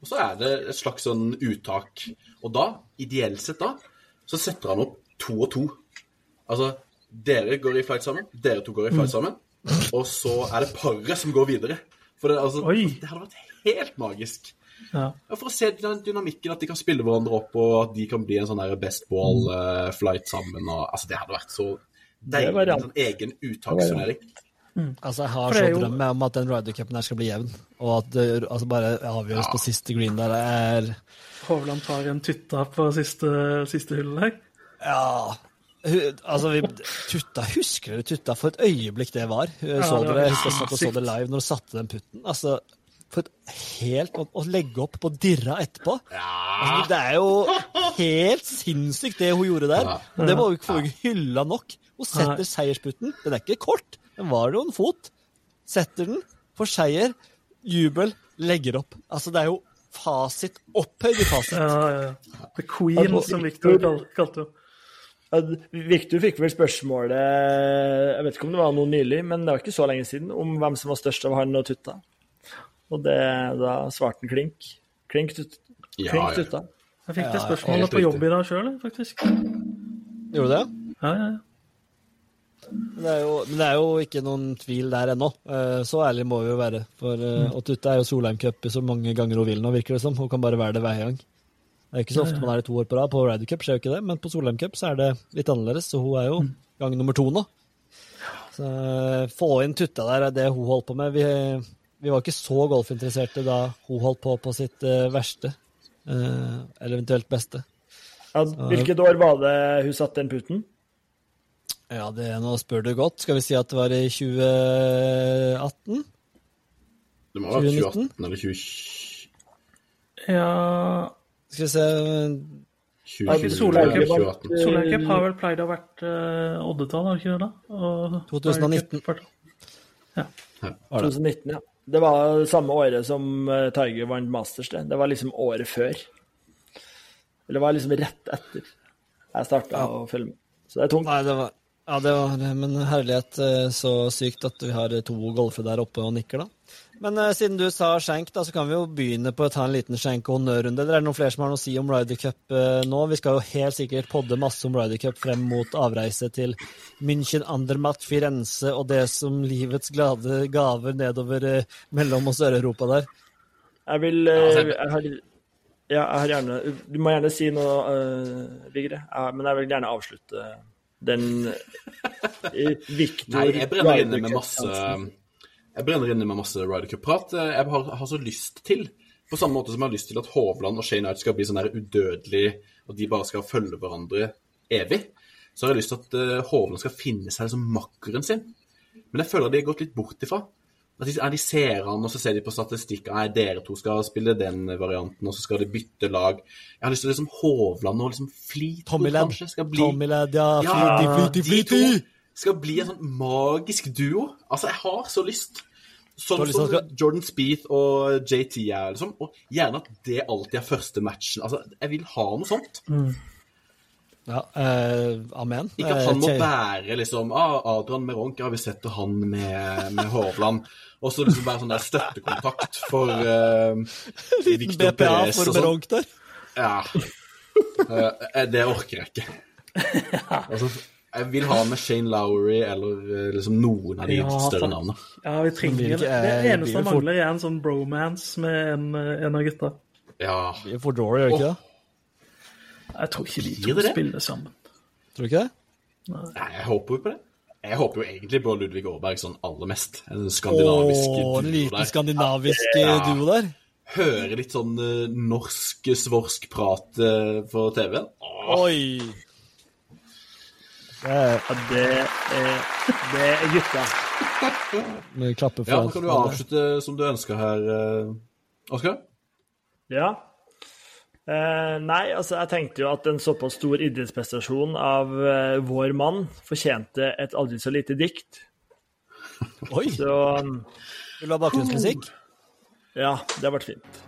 Og så er det et slags sånn uttak. Og da, ideelt sett da, så setter han opp to og to. Altså, dere går i flight sammen, dere to går i flight sammen, og så er det paret som går videre. For det, altså, det hadde vært helt magisk.
Ja.
For å se den dynamikken, at de kan spille hverandre opp, og at de kan bli en sånn best ball-flight sammen. Og, altså, det hadde vært så deilig. En sånn egen uttaksturnering.
Altså, jeg har så
jo-
drømme om at den Ryder Cupen her skal bli jevn, og at det altså bare avgjøres på siste green der. er
Hovland tar en tutta på siste, siste hullet her.
Ja Altså, vi, Tutta, Husker dere Tutta for et øyeblikk det var? så
det var
dere, jeg husker jeg så det live når du satte den putten. Altså, for et helt Å, å legge opp på dirra etterpå. Altså, det er jo helt sinnssykt det hun gjorde der.
Ja.
Det må vi ikke få hylla nok. Hun setter seiersputten. Den er ikke kort. Den var jo en fot. Setter den, får seier, jubel, legger opp. Altså, det er jo fasit. Opphøyd i fasit.
Ja, ja, ja. The Queen, som Victor kalte henne.
Victor fikk vel spørsmålet Jeg vet ikke om det var noe nylig, men det var ikke så lenge siden, om hvem som var størst av han og Tutta. Og det, da svarte han klink. Klink, tut, klink
ja.
Tutta.
Jeg fikk det spørsmålet på jobb i dag sjøl, faktisk.
Gjorde du det?
Ja, ja, ja.
Men det, er jo, men det er jo ikke noen tvil der ennå. Eh, Så ærlig må vi jo være. For, mm. og Tutte er jo Solheim Cup så mange ganger hun vil nå, virker det som. Hun kan bare være det hver gang. Det er ikke så ofte man er det to år på rad. På Ryder Cup skjer jo ikke det, men på Solheim Cup så er det litt annerledes. Så hun er jo gang nummer to nå. Så eh, få inn Tutta der er det hun holdt på med. Vi, vi var ikke så golfinteresserte da hun holdt på på sitt eh, verste. Eh, eller eventuelt beste.
Ja, hvilket år var det hun satte den putten?
Ja, det er nå spør du godt. Skal vi si at det var i 2018?
Det må ha vært 2018 eller 20...
ja
Skal vi se
2020
Solheim Cup.
2018.
Solheim har vel pleid å ha vært uh, oddetall, har det ikke det? da? Og
2019.
Ja. Cup-
2019, ja. Det var samme året som eh, Tiger vant Masters. Det Det var liksom året før. Eller det var liksom rett etter jeg starta
Ja.
å følge med. Så det er tungt.
Nei, det var Ja, det var Men herlighet, eh, så sykt at vi har to golfere der oppe og nikker, da. Men uh, siden du sa skjenk, da, så kan vi jo begynne på å ta en liten skjenk- og honnørrunde. Eller er det noen flere som har noe å si om Ryder Cup uh, nå? Vi skal jo helt sikkert podde masse om Ryder Cup frem mot avreise til München, Andermatt, Firenze og det som livets glade gaver nedover uh, mellom- og Sør-Europa der.
Jeg vil
Ja,
eh, jeg har, ja, jeg har gjerne Du må gjerne si noe, uh, Vigre, Ja, men jeg vil gjerne avslutte den eh, Victor
Nei, jeg brenner inne med masse Jeg brenner inne med masse Ryder Cup-prat. Jeg har, har så lyst til, på samme måte som jeg har lyst til at Hovland og Shane Knight skal bli sånn der udødelig, og de bare skal følge hverandre evig, så har jeg lyst til at eh, Hovland skal finne seg som makkeren sin. Men jeg føler de har gått litt bort ifra. At de, de ser han, og så ser de på statistikk Nei, dere to skal spille den varianten, og så skal de bytte lag. Jeg har lyst til liksom Hovland og liksom Fleetwood
Tommy Led,
kanskje skal bli
Tommy Ladd, ja.
Ja,
flitty,
de to skal bli en sånn magisk duo. Altså, jeg har så lyst. Sånn som Jordan Speeth og JT er, liksom. Og gjerne at det alltid er første matchen. Altså, jeg vil ha noe sånt.
Ja, eh, amen.
Ikke at han må bære liksom ah, Adrian Meronk, ja, vi setter han med, med Hovland. Og så liksom være sånn der støttekontakt for uh,
Liten BPA for Meronk der.
Ja. Eh, det orker jeg ikke. Altså, jeg vil ha med Shane Lowry eller eh, liksom noen av de
Ja,
større navnene.
Ja, vi trenger
ikke-
Det
eh,
eneste
som
mangler, er en sånn bromance med en, eh, en av gutta.
Ja.
Vi får Dory, gjør vi ikke det?
Jeg tror ikke de to spiller sammen.
Tror du ikke det?
Nei, jeg håper jo på det. Jeg håper jo egentlig på Ludvig Aaberg sånn aller mest. En skandinavisk
Åh, en
duo
liten
der.
skandinavisk eh,
Ja.
duo der.
Høre litt sånn uh, norsk-svorsk prat eh, på TV-en.
Oi! Det er,
Ja, det er, det er gutta.
vi klapper for
Ja, da kan du avslutte som du ønsker her, uh, Oskar.
Ja. Eh, nei, altså jeg tenkte jo at en såpass stor idrettsprestasjon av eh, vår mann fortjente et aldri så lite dikt.
Oi!
Så um,
Vil du ha bakgrunnsmusikk?
ja, det har vært fint.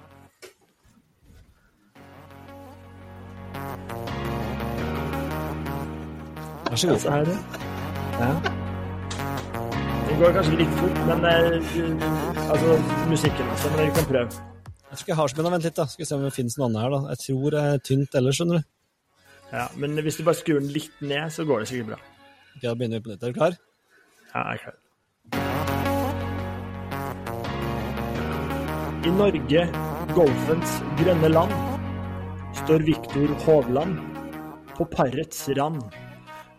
Vær så god.
Så er det. Ja. Det går kanskje litt fort, men eh, altså musikken også, men vi kan prøve.
Jeg tror jeg har men Vent litt, da. Skal vi se om det finnes noe annet her. da. Jeg tror det er tynt ellers, skjønner du.
Ja, men hvis du bare skrur den litt ned, så går det sikkert bra.
Ok, Da begynner vi på nytt. Er du klar?
Ja, jeg er klar. I Norge, golfens grønne land, står Viktor Hovland på parets rand.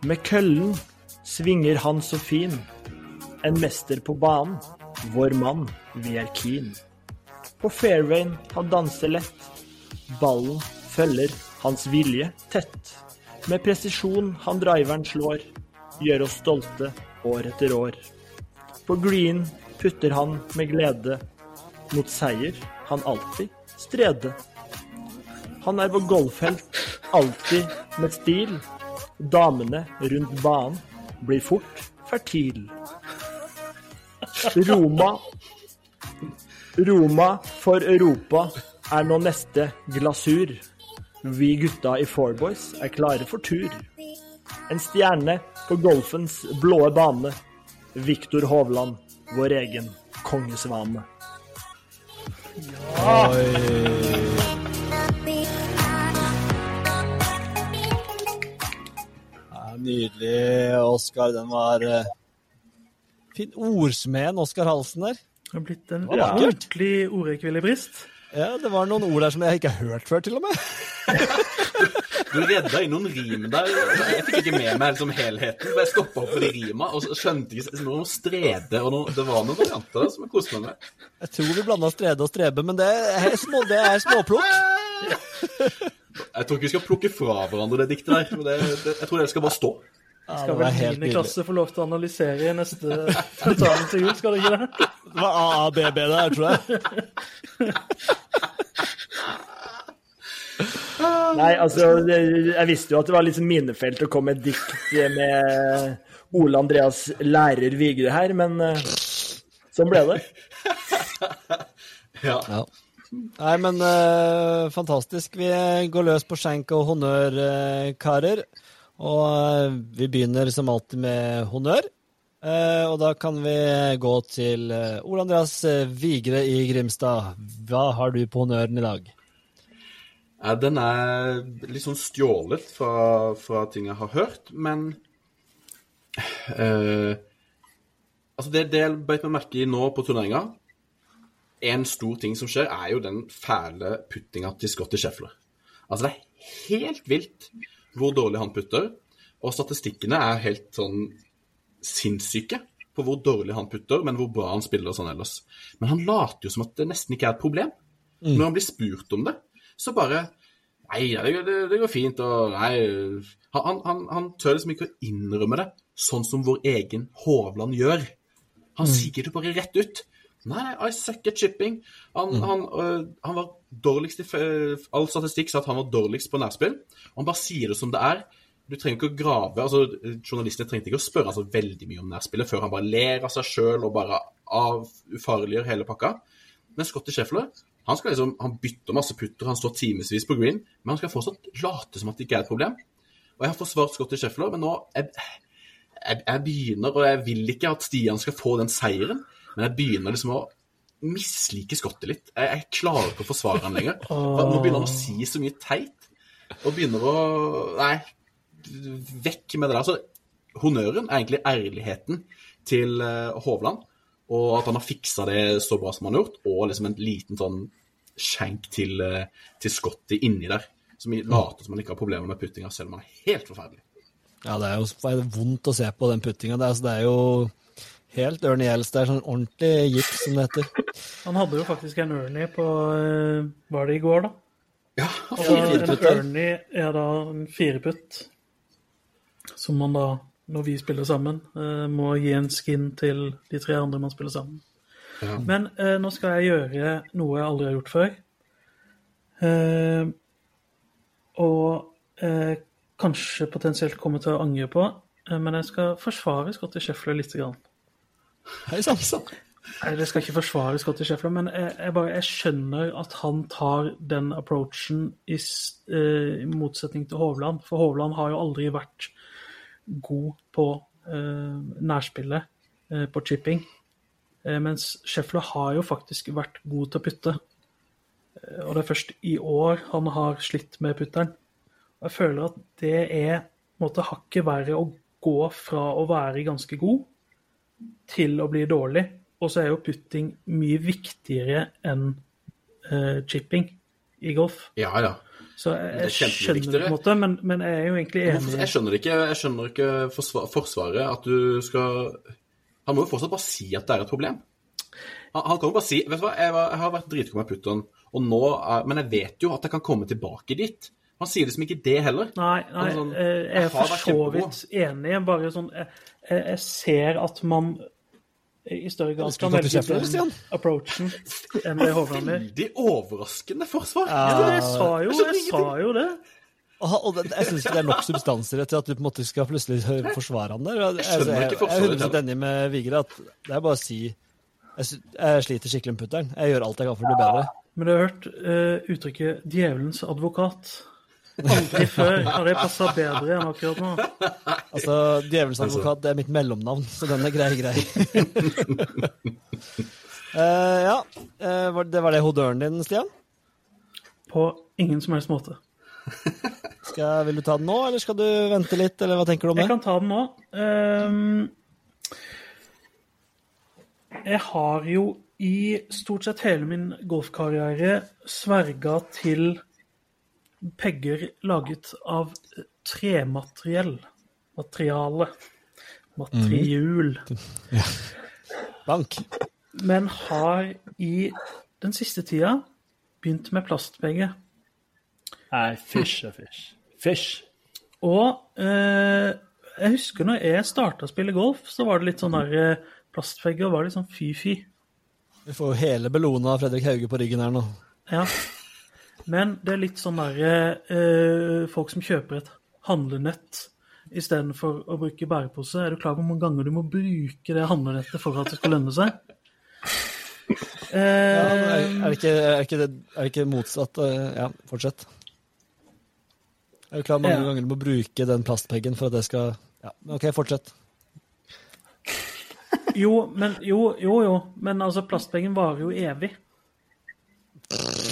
Med køllen svinger han så fin. En mester på banen, vår mann, vi er keen. På fairwayen han danser lett. Ballen følger hans vilje tett. Med presisjon han driveren slår, gjør oss stolte år etter år. På green putter han med glede, mot seier han alltid strede. Han er på golffelt alltid med stil. Damene rundt banen blir fort fertil. Roma Roma for Europa er nå neste glasur. Vi gutta i Fourboys er klare for tur. En stjerne på golfens blåe bane. Viktor Hovland, vår egen kongesvane.
Ja, nydelig, Oskar. Den var uh, fin. Ordsmeden Oskar Halsen der.
Det har blitt en ordentlig ordekvilibrist.
Ja, Det var noen ord der som jeg ikke har hørt før, til og med.
Du redda inn noen rim der. Jeg fikk ikke med meg liksom helheten. for Jeg stoppa opp med de rima og så skjønte ikke noe om strede. og noe, Det var noen varianter der som jeg koste meg med.
Jeg tror vi blanda strede og strebe, men det er, små, det er småplukk.
Jeg tror ikke vi skal plukke fra hverandre det diktet der. Det, det, jeg tror det skal bare stå.
Ja,
Skal vel
helt
9.
nydelig.
klasse få lov til å analysere i neste tentamen til jul, skal det ikke det?
Det var AABB der, tror jeg.
Nei, altså, jeg visste jo at det var sånn minefelt å komme med dikt med Ole Andreas lærer Vigre her, men eh, sånn ble det.
Ja.
Ja. Nei, men uh, fantastisk. Vi går løs på skjenk og honnør, uh, karer. Og eh, vi begynner som alltid med honnør. Eh, og da kan vi gå til eh, Ole Andreas Vigre i Grimstad. Hva har du på honnøren i dag?
Den er litt sånn stjålet fra, fra ting jeg har hørt, men eh, Altså, det, det jeg beit meg merke i nå på turneringa En stor ting som skjer, er jo den fæle puttinga til Scotty Scheffler. Altså, det er helt vilt hvor dårlig han putter, og statistikkene er helt sånn sinnssyke på hvor dårlig han putter, men hvor bra han spiller sånn ellers. Men han later jo som at det nesten ikke er et problem. Når han blir spurt om det, så bare Nei, det, det, det går fint, og nei Han, han, han, tør liksom ikke å innrømme det, sånn som vår egen Hovland gjør. Han sier det bare rett ut. Nei, I suck at shipping. Han, han, øh, han var dårligst i All statistikk sa at han var dårligst på nærspill. Og han bare sier det som det er. Du trenger ikke å grave altså Journalistene trengte ikke å spørre altså, veldig mye om nærspillet før han bare ler av seg sjøl og bare ufarliggjør hele pakka. Men Scotty Scheffler han, skal liksom, han bytter masse putter, han står timevis på green, men han skal fortsatt late som at det ikke er et problem. Og jeg har forsvart Scotty Scheffler, men nå jeg, jeg, jeg begynner, og jeg vil ikke at Stian skal få den seieren, men jeg begynner liksom å mislike skottet litt. Jeg, jeg klarer ikke å forsvare han lenger. For Nå begynner han å si så mye teit, og begynner å Nei, vekk med det der. Så honnøren er egentlig ærligheten til eh, Hovland, og at han har fiksa det så bra som han har gjort, og liksom en liten sånn skjenk til, eh, til Scotty inni der, som later som han ikke har problemer med puttinga, selv om han er helt forferdelig.
Ja, det er jo det er vondt å se på den puttinga. Det, altså, det er jo helt Ernie Els. Det er sånn ordentlig gips, som det heter.
Han hadde jo faktisk en Ernie på eh, Var det i går, da?
Ja,
en
fireputt.
Ernie er da en fireputt, som man da, når vi spiller sammen, eh, må gi en skin til de tre andre man spiller sammen.
Ja.
Men eh, nå skal jeg gjøre noe jeg aldri har gjort før. Eh, og eh, kanskje potensielt komme til å angre på, eh, men jeg skal forsvare Scotty Sheffler litt. Grann.
Hei sann.
Jeg skal ikke forsvare Scotty Scheffler, men jeg, jeg, bare, jeg skjønner at han tar den approachen i, eh, i motsetning til Hovland. For Hovland har jo aldri vært god på uh, nærspillet, uh, på chipping. Mens Scheffler har jo faktisk vært god til å putte. Og det er først i år han har slitt med putteren. Og jeg føler at det er måte hakket verre å gå fra å være ganske god til å bli dårlig. Og så er jo putting mye viktigere enn uh, chipping i golf.
Ja, ja.
Så jeg,
er
jeg skjønner det på en måte, men, men jeg er jo egentlig enig.
jeg skjønner ikke, jeg skjønner ikke forsvar, Forsvaret, at du skal Han må jo fortsatt bare si at det er et problem. Han, han kan jo bare si Vet du hva, jeg, var, jeg har vært dritgod med putteren, og nå er, men jeg vet jo at jeg kan komme tilbake dit. Han sier liksom ikke det heller.
Nei, nei
sånn,
eh, jeg
jeg
er for så vidt enig. Bare sånn Jeg, jeg, ser at man i større grad kan velge den approachen enn det Hovland gjør.
Veldig overraskende forsvar.
Ja, jeg sa jo,
Jeg
jeg sa jo det.
Og, og det, jeg syns ikke det er nok substanser til at du på en måte skal plutselig forsvare han der. Jeg, jeg, jeg, jeg er
forsvaret
100 enig med Vigre at det er bare å si jeg, jeg sliter skikkelig med putteren. Jeg gjør alt jeg kan for å bli bedre.
Men du har hørt uh, uttrykket 'djevelens advokat'. Aldri før har det passa bedre enn akkurat nå.
Altså, Djevelens advokat det er mitt mellomnavn, så den er grei, grei. uh, ja, uh, var- det var det hodøren din, Stian?
På ingen som helst måte.
Skal, vil du ta den nå, eller skal du vente litt, eller hva tenker du om det?
Jeg kan ta den nå. Um, jeg har jo i stort sett hele min golfkarriere sverga til pegger laget av tremateriell. Materiale. Materiul.
Bank.
Men har i den siste tida begynt med plastpegge.
Nei, fish er fish. Fish.
Og eh, jeg husker når jeg starta å spille golf, så var det litt sånn der eh, plastpegger var litt sånn fy-fy.
Vi får jo hele Bellona av Fredrik Hauge på ryggen her nå.
Ja. Men det er litt sånn der eh, folk som kjøper et handlenett istedenfor å bruke bærepose. Er du klar over hvor mange ganger du må bruke det handlenettet for at det skal lønne seg?
Ja, er,
Eh,
er, det ikke, er, det ikke, er det ikke motsatt? eh, Ja, fortsett. Er du klar hvor mange
Ja.
ganger du må bruke den plastpeggen for at det skal Ja, OK, fortsett.
jo, men jo, jo, jo. Men altså, plastpeggen varer jo evig.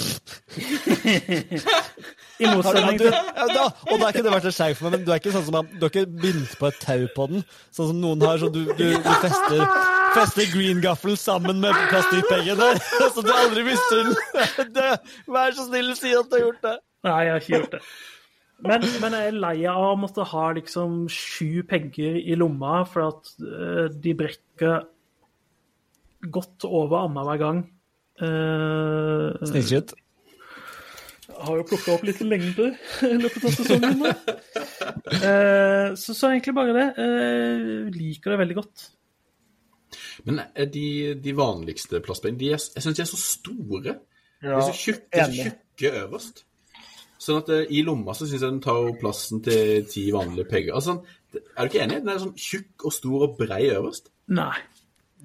I motsetning til
ja, og da er ikke det vært en skeiv for meg, men du er ikke sånn som man, Du har ikke bindt på et tau på den, sånn som noen har. Så du, du, du fester, fester green-gaffelen sammen med plastikkpeggen der, så du aldri mister den. Vær så snill, si at du har gjort det.
Nei, jeg har ikke gjort det. Men, men jeg er lei av å måtte ha liksom sju penger i lomma for at eh, de brekker godt over annenhver gang. Uh,
Snikskritt.
Har jo plukka opp litt lengde i løpet av sesongen. nå. Eh, så, så egentlig bare det. Uh, liker det veldig godt.
Men eh, de, de vanligste er, jeg syns de er så store. De er så tjukke, så tjukke øverst. Sånn at eh, i lomma så syns jeg den tar plassen til ti vanlige pegger. Altså, sånn, er du ikke enig? Den er sånn tjukk og stor og brei øverst.
Nei.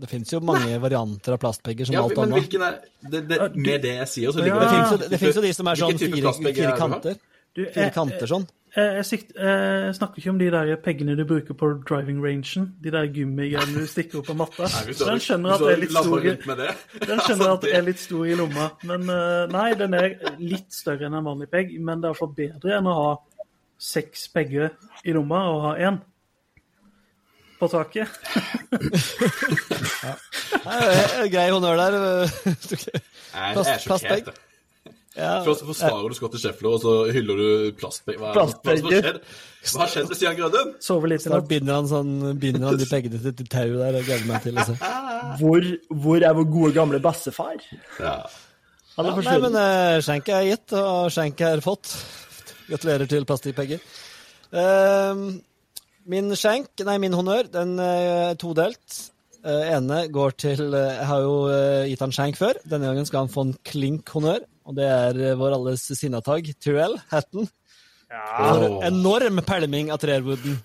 Det fins jo mange varianter av plastpegger som
Ja,
alt
men
annet.
er det, det, Med det jeg sier, så
Ja.
ligger
Det
det
jo, det finnes jo de som er sånn fire, fire
kanter. du jeg,
kanter. Fire kanter sånn.
Jeg, jeg, sikt, jeg snakker ikke om de der peggene du bruker på driving rangen. De der gummigreiene du stikker opp på matta.
Nei, hvis
Den skjønner at det er litt stor i-
rundt med det.
Den skjønner
Altså,
at det er litt stor i lomma. Men eh, nei, den er litt større enn en vanlig pegg. Men det er iallfall bedre enn å ha seks pegger i lomma og ha én på taket.
ja. eh, Grei honnør der. Plast-
er
plastbag. Ja,
Først forsvarer du Scott Scheffler, og så hyller du plastbag. Hva, hva, hva, har skjedd? med Stian Grødem?
Sover litt i natt.
binder han, sånn, binder han de peggene til et tau der. og gleder meg til å se.
Hvor, hvor er vår gode gamle bassefar?
Ja.
Han er
Nei,
forsvunnet.
men uh, skjenk er gitt, og skjenk er fått. Gratulerer til plastikkpenger. Ehm, min skjenk, nei, min honnør, den er todelt. Uh, ene går til eh, Jeg har jo eh, gitt han skjenk før. Denne gangen skal han få en klink honnør. Og det er eh, vår alles sinnatagg, Tyrell Hatton. For
Åh.
enorm pælming av Trerwooden.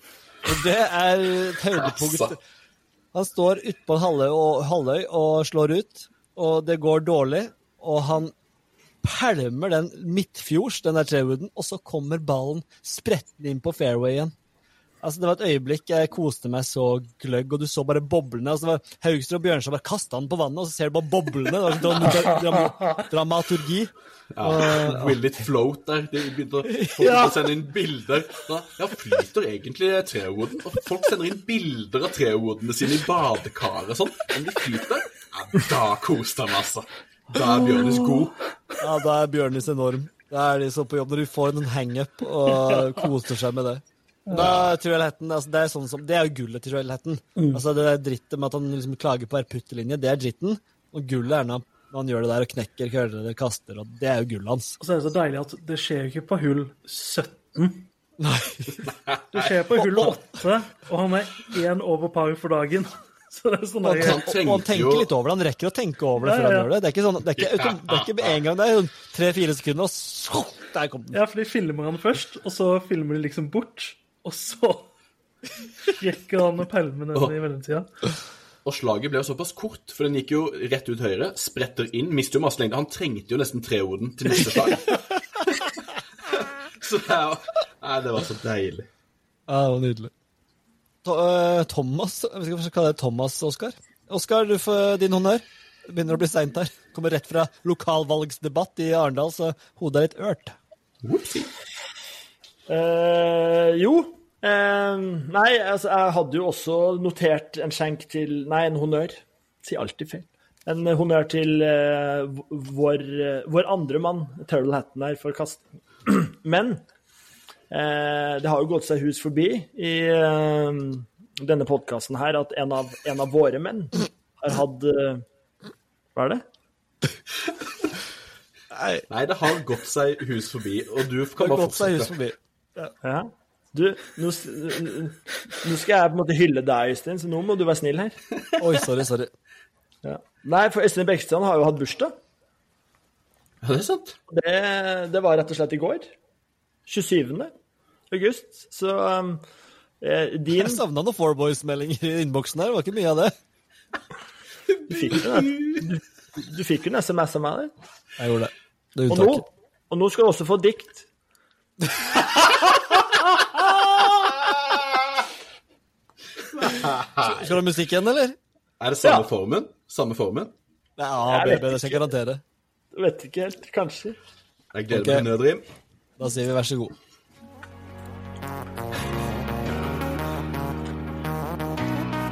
Og det er et høydepunkt. Han står utpå en halvøy og, halvøy og slår ut, og det går dårlig. Og han pælmer den midtfjords, den der Trerwooden, og så kommer ballen sprettende inn på fairwayen. Altså, Det var et øyeblikk jeg koste meg så gløgg, og du så bare boblene. altså det var Haugstrud og Bjørnstad bare kasta den på vannet, og så ser du bare boblene. Det var sånn dra dra dramaturgi.
Ja, Will it float der? De begynte å, ja. sende inn bilder. Da, ja, flyter egentlig trewooden? Og folk sender inn bilder av trewoodene sine i badekaret og sånn. Om de flyter? Ja, da koste han, altså. Da er Bjørnis god.
Ja, da er Bjørnis enorm. Da er de så på jobb når de får en hangup og koser seg med det. Da altså det er sånn som, det er jo gullet til Truel Hatton. Altså det drittet med at han liksom klager på hver puttelinje, det er dritten. Og gullet er når han, gjør det der og knekker køller eller kaster, og det er jo gullet hans.
Og så er det så deilig at det skjer jo ikke på hull 17.
Nei.
Det skjer på hull 8, og han er én over par for dagen. Så det er sånn
Og han, og han tenker litt over det. Han rekker å tenke over det
Ja,
før
ja,
han
ja.
gjør det. Det er ikke sånn, det er ikke, det er ikke en gang. Det er tre-fire sekunder, og så Der kom den.
Ja, for de filmer han først, og så filmer de liksom bort. Og så rekker han å pælme den i mellomtida.
Og slaget ble jo såpass kort, for den gikk jo rett ut høyre, spretter inn, mister jo masse lengde. Han trengte jo nesten treorden til neste slag. så det, er jo- nei, det var så deilig.
Ja, det var nydelig. Eh, Thomas Jeg vet ikke hva jeg skal kalle det Thomas, Oskar. Oskar, du får din honnør. Det begynner å bli seint her. Kommer rett fra lokalvalgsdebatt i Arendal, så hodet er litt ørt.
Whoopsie.
Eh, jo. Uh, nei, altså, jeg hadde jo også notert en skjenk til Nei, en honnør. Sier alltid feil. En honnør til uh, vår, vår andre mann, Turtle Hatten her, for kasting. Men eh, det har jo gått seg hus forbi i denne podkasten her at en av, en av våre menn har hatt Hva er det?
Nei, det har gått seg hus forbi, og du kan bare fortsette.
Ja. Du, nå, nå skal jeg på en måte hylle deg, Øystein, så nå må du være snill her.
Oi, sorry, sorry.
Ja. Nei, for Øystein Bekkestrand har jo hatt bursdag.
Ja, det er sant.
Det, det var rett og slett i går. 27. august. Så um, eh, din
Jeg savna noen Four Boys-meldinger i innboksen her. Det var ikke mye av det.
Du fikk jo du, du fikk en SMS av meg der.
Jeg gjorde det. Det
Og nå, og nå skal du også få dikt.
Skal du ha musikk igjen, eller?
Er det samme
Ja.
formen? Samme formen?
Ja,
Jeg
det skal jeg garantere.
Vet ikke helt. Kanskje.
Jeg gleder
okay.
meg til nødrim.
Da sier vi vær så god.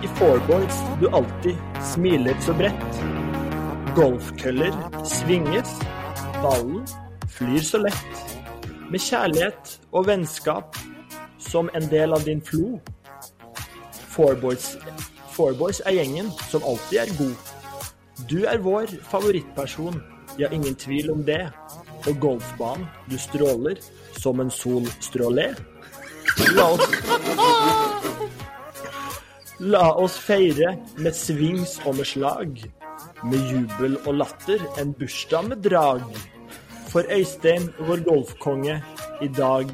I Fourboys du alltid smiler så bredt. Golfkøller svinges, ballen flyr så lett. Med kjærlighet og vennskap som en del av din flo. Fourboys, er gjengen som alltid er god. Du er vår favorittperson, ja, ingen tvil om det. På golfbanen du stråler som en solstråle. La oss La oss feire med svings og med slag. Med jubel og latter, en bursdag med drag. For Øystein, vår golfkonge, i dag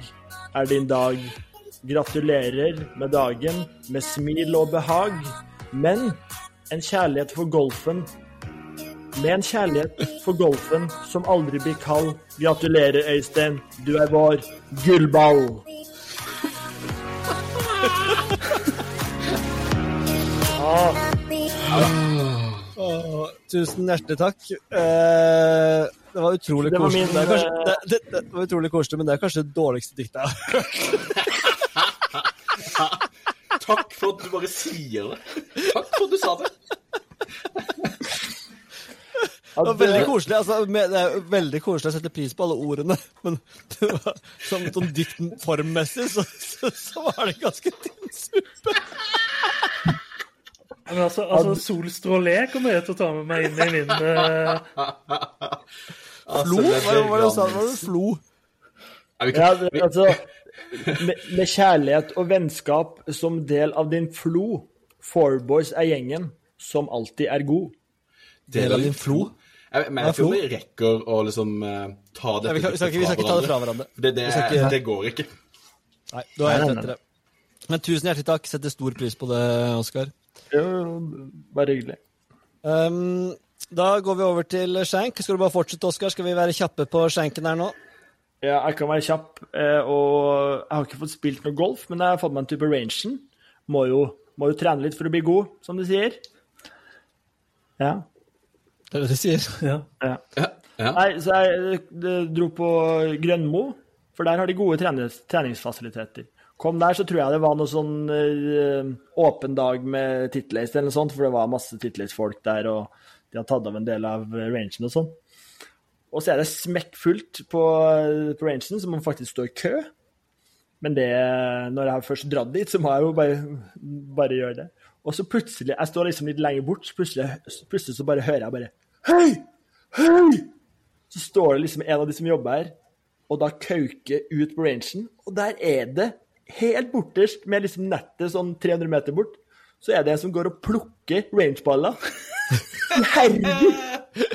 er din dag. Gratulerer med dagen med smil og behag, men en kjærlighet for golfen. Med en kjærlighet for golfen som aldri blir kald. Gratulerer, Øystein. Du er vår gullball. Ah. Ah.
Tusen hjertelig takk. Eh, det var utrolig
Det var
koselig.
min,
det, kanskje,
eh,
det, det, det var utrolig koselig, men det er kanskje det dårligste diktet jeg har hørt.
Takk for at du bare sier det. Takk for at du sa det.
Det var veldig koselig. Altså, det er veldig koselig å sette pris på alle ordene, men det var, sånn, sånn diktformmessig så, så, så var det ganske tynn suppe.
Men altså, altså Solstrålé kommer jeg til å ta med meg inn i min
Altså,
Flo? Hva var det du sa? Var det flo?
Ja,
altså med, med kjærlighet og vennskap som del av din flo, Fourboys er gjengen som alltid er god.
Del av din flo?
Jeg, men
er
jeg tror vi rekker å liksom eh, ta dette
vi, skal ikke, ta det fra hverandre.
Det, det,
ikke-
det går ikke.
Nei, du har helt rett i det. Men tusen hjertelig takk. Setter stor pris på det, Oskar.
Jo, bare hyggelig.
Um, da går vi over til skjenk. Skal du bare fortsette, Oskar? Skal vi være kjappe på skjenken her nå?
Ja, jeg kan være kjapp, eh, og jeg har ikke fått spilt noe golf, men jeg har fått meg en type rangen. Må jo, må jo trene litt for å bli god, som de sier. Ja.
Det er det de sier.
ja.
ja.
Ja, ja.
Nei, så jeg dro på Grønmo, for der har de gode trenings, treningsfasiliteter. Kom der, så tror jeg det var noe sånn eh, åpen dag med titleist eller noe sånt, for det var masse titleist-folk der, og de har tatt av en del av rangen og sånn. Og så er det smekkfullt på, på rangen, så man faktisk står i kø. Men det, når jeg har først dratt dit, så må jeg jo bare, bare gjøre det. Og så plutselig, jeg står liksom litt lenger bort, så plutselig, plutselig så bare hører jeg bare Hei! Hei! Så står det liksom en av de som jobber her, og da kauker ut på rangen, og der er det, helt borterst, med liksom nettet sånn 300 meter bort, så er det en som går og plukker rangeballer. Iherdig!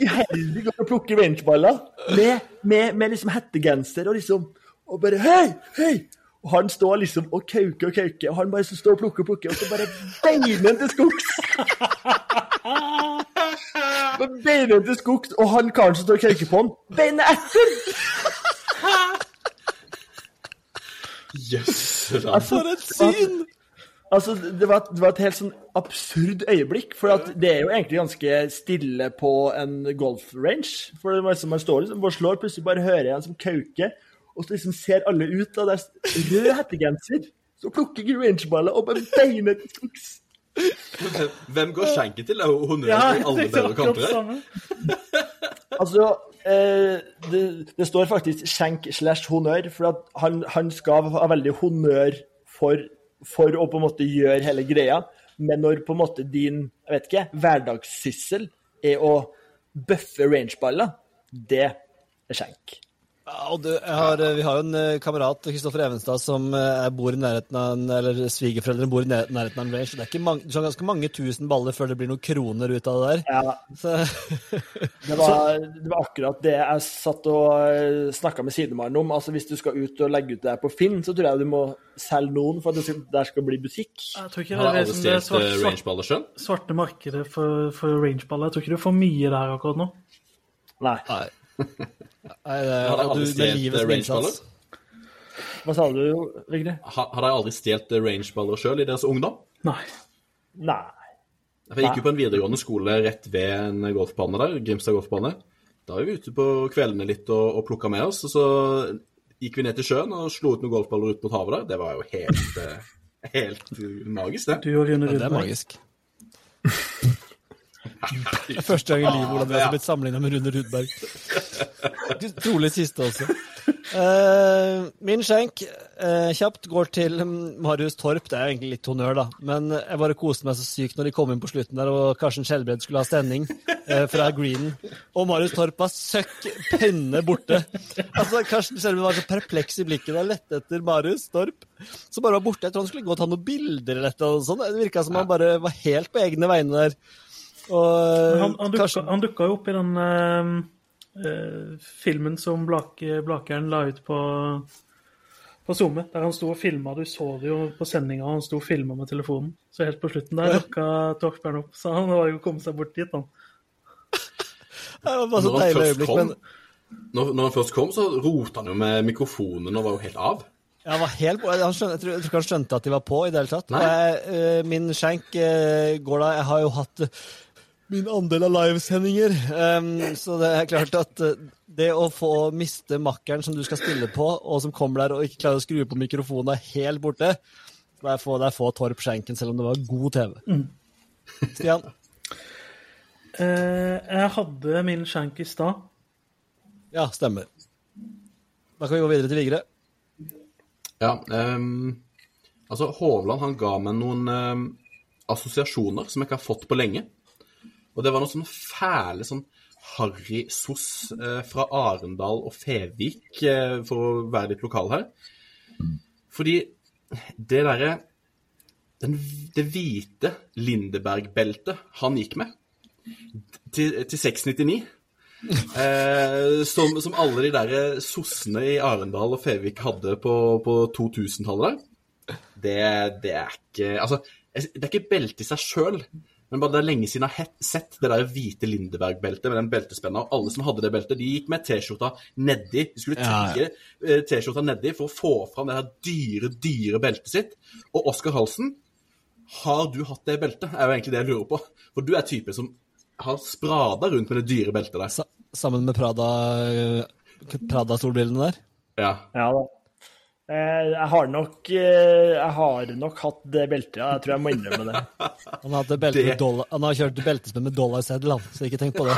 Iherdig går og plukker rangeballer med, med, med liksom hettegenser og liksom Og bare Hei! Hei! Og han står liksom og kauker og kauker, og han bare står og plukker og plukker, og så bare beiner til skogs. Beiner til skogs, og han karen som står og kauker på han, beiner etter!
Jøss. Yes,
For et syn!
Altså, det var, det var et helt sånn absurd øyeblikk, for at det er jo egentlig ganske stille på en golfrange. For det var liksom, man står liksom bare slår, plutselig bare hører jeg en som kauker, og så liksom ser alle ut, og det er rød hettegenser. Så plukker jeg rangeballer og bare beiner til skogs.
Hvem går skjenken til? Det er jo honnør i alle og kanter.
Altså, eh, det, det står faktisk skjenk slash honnør, for at han, han skal ha veldig honnør for, for å på en måte gjøre hele greia. Men når på en måte din jeg vet ikke, hverdagssyssel er å bøffe rangeballer, det er skjenk.
Ja, og du, jeg har, vi har jo en eh, kamerat, Kristoffer Evenstad, som eh, bor i nærheten av en, eller svigerforeldrene bor i nærheten av en range. så Det er ikke mange, du har ganske mange tusen baller før det blir noen kroner ut av det der.
Ja,
Så,
det var, det var akkurat det jeg satt og snakka med sidemannen om. Altså Hvis du skal ut og legge ut det her på Finn, så tror jeg du må selge noen for at det der skal bli butikk.
Jeg tror ikke
Har
det er liksom det svart,
eh,
svart,
rangeballer sjøl?
svarte markedet for, for rangeballer. Jeg tror ikke du får mye der akkurat nå.
Nei.
nei. nei det,
Har
de du,
aldri stjålet rangeballer?
Hva sa du, Vigre?
Har, har de aldri stjålet rangeballer sjøl i deres ungdom?
Nei.
Nei.
Jeg gikk jo på en videregående skole rett ved en golfbane der, Grimstad golfbane. Da var vi ute på kveldene litt og, og plukka med oss, og så gikk vi ned til sjøen og slo ut noen golfballer ut mot havet der. Det var jo helt, helt magisk, det.
Du og Rune
Ja, det er
Rudberg.
magisk. Første gang i livet Ole Andreas har blitt sammenligna med Rune Rudberg. Trolig siste også. Uh, min skjenk uh, kjapt går til Marius Torp. Det er jo egentlig litt honnør, da. Men jeg bare koste meg så sykt når de kom inn på slutten der, og Karsten Skjelbred skulle ha sending uh, fra Greenen. Og Marius Torp var søkk penne borte. Altså, Karsten Skjelbred var så perpleks i blikket og lette etter Marius Torp, som bare var borte. Jeg tror han skulle gå og ta noen bilder eller noe sånt. Det virka som han bare var helt på egne vegne der. Og
Han, han, dukka,
Karsten-
han dukka jo opp i den eh, eh, filmen som Blake, Blakeren la ut på, på SoMe, der han sto og filma. Du så det jo på sendinga, han sto og filma med telefonen. Så helt på slutten der dukka Torsberg opp. Så han var jo kommet seg bort dit, han.
Det var bare så deilig øyeblikk, men
når, når han først kom, så rota han jo med mikrofonen og var jo helt av.
Han var helt, på- han skjønte, jeg, tror, jeg tror ikke han skjønte at de var på i det hele tatt.
Nei.
Jeg, uh, min skjenk uh, går da Jeg har jo hatt min andel av livesendinger. Um, så det er klart at uh, det å få miste makkeren som du skal spille på, og som kommer der og ikke klarer å skru på mikrofonen, er helt borte. Det er få, det er få Torp Schenken, selv om det var god TV.
Mm.
Stian?
Uh, jeg hadde min skjenk i stad.
Ja, stemmer. Da kan vi gå videre til Vigre.
Ja, Um, altså Hovland han ga meg noen um, assosiasjoner som jeg ikke har fått på lenge. Og det var noen sånne fæle sånn harry-sos eh, fra Arendal og Fevik, eh, for å være litt lokal her. Fordi det derre Det hvite Lindeberg-beltet han gikk med til, til 699 Eh, som, som alle de der sossene i Arendal og Fevik hadde på, på 2000-tallet. Det, det er ikke Altså, det er ikke belte i seg sjøl, men bare det er lenge siden jeg har sett det der hvite Lindeberg-beltet med den beltespenna. Og alle som hadde det beltet, de gikk med T-skjorta nedi. De skulle trekke
Ja, ja.
eh, T-skjorta nedi for å få fram det her dyre, dyre beltet sitt. Og Oskar Halsen, har du hatt det beltet? er jo egentlig det jeg lurer på. For du er typen som har sprada rundt med det dyre beltet der.
Sa sammen med Prada-solbrillene Prada-solbrillene der.
Ja.
Ja da. Eh, Jeg har nok eh, Jeg har nok hatt det beltet, ja. Jeg tror jeg må innrømme det.
Han har, belte
Det-
med dollar, han har kjørt beltespenn med dollarseddel, han, så ikke tenk på det.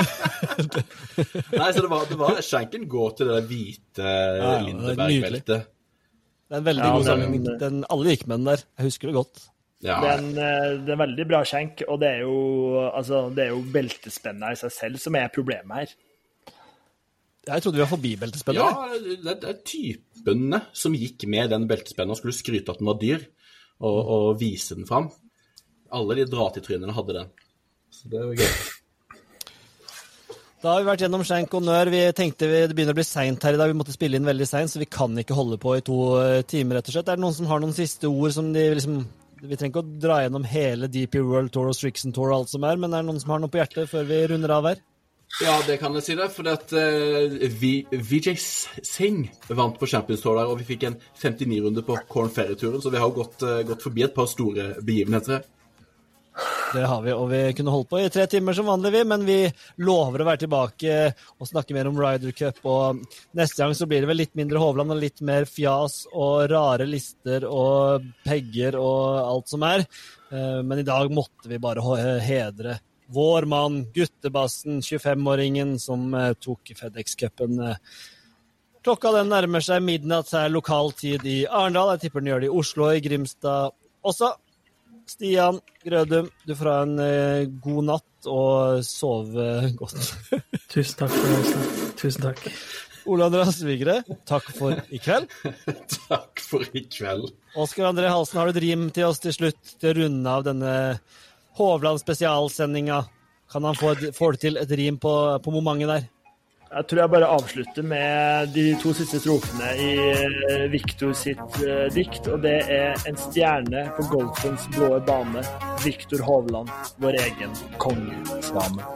Nei, så det var, det var Skjenken går til det der hvite
ja, er
Lindeberg-beltet.
Det er en veldig
Ja,
god
den-
sammenheng. Den, alle gikk med den der. Jeg husker det godt.
Ja.
Det er, en, eh, det er en veldig bra skjenk, og det er jo, altså, det er jo beltespennet i seg selv som er problemet her.
Jeg trodde vi var forbi beltespennet.
ja, det, det er typene som gikk med den beltespennen og skulle skryte at den var dyr, og, og vise den fram. Alle de dra-til-trynene hadde den. Så det var gøy.
Da har vi vært gjennom skjenk og nør. Vi tenkte vi, Det begynner å bli seint her i dag. Vi måtte spille inn veldig seint, så vi kan ikke holde på i to eh, timer. rett og slett. Er det noen som har noen siste ord som de liksom Vi trenger ikke å dra gjennom hele DP World Tour og Strixon Tour og alt som er, men er det noen som har noe på hjertet før vi runder av her?
Ja, det kan jeg si det. For at uh, vi- Vijay Singh vant på Champions Tour der, og vi fikk en 59-runde på Corn Ferry-turen, så vi har gått, uh, gått forbi et par store begivenheter.
Det har vi, og vi kunne holdt på i tre timer som vanlig, vi, men vi lover å være tilbake og snakke mer om Ryder Cup. Og neste gang så blir det vel litt mindre Hovland og litt mer fjas og rare lister og pegger og alt som er. Eh, Men i dag måtte vi bare hedre vår mann, guttebassen, 25-åringen som eh, tok FedEx-cupen. eh. Klokka den nærmer seg midnatt her lokal tid i Arendal. Jeg tipper den gjør det i Oslo og i Grimstad også. Stian Grødum, du får ha en eh, god natt og sove godt.
Tusen takk for det. Tusen takk.
Ole Andreas Vigre, takk for i kveld.
Takk for i kveld.
Oskar André Halsen, har du et rim til oss til slutt til å runde av denne Hovland spesialsendinga? Kan han få, et, du til et rim på, på momentet der?
Jeg tror jeg bare avslutter med de to siste strofene i eh, Victor sitt eh, dikt, og det er en stjerne på golfens blå bane. Victor Hovland, vår egen kongesvane.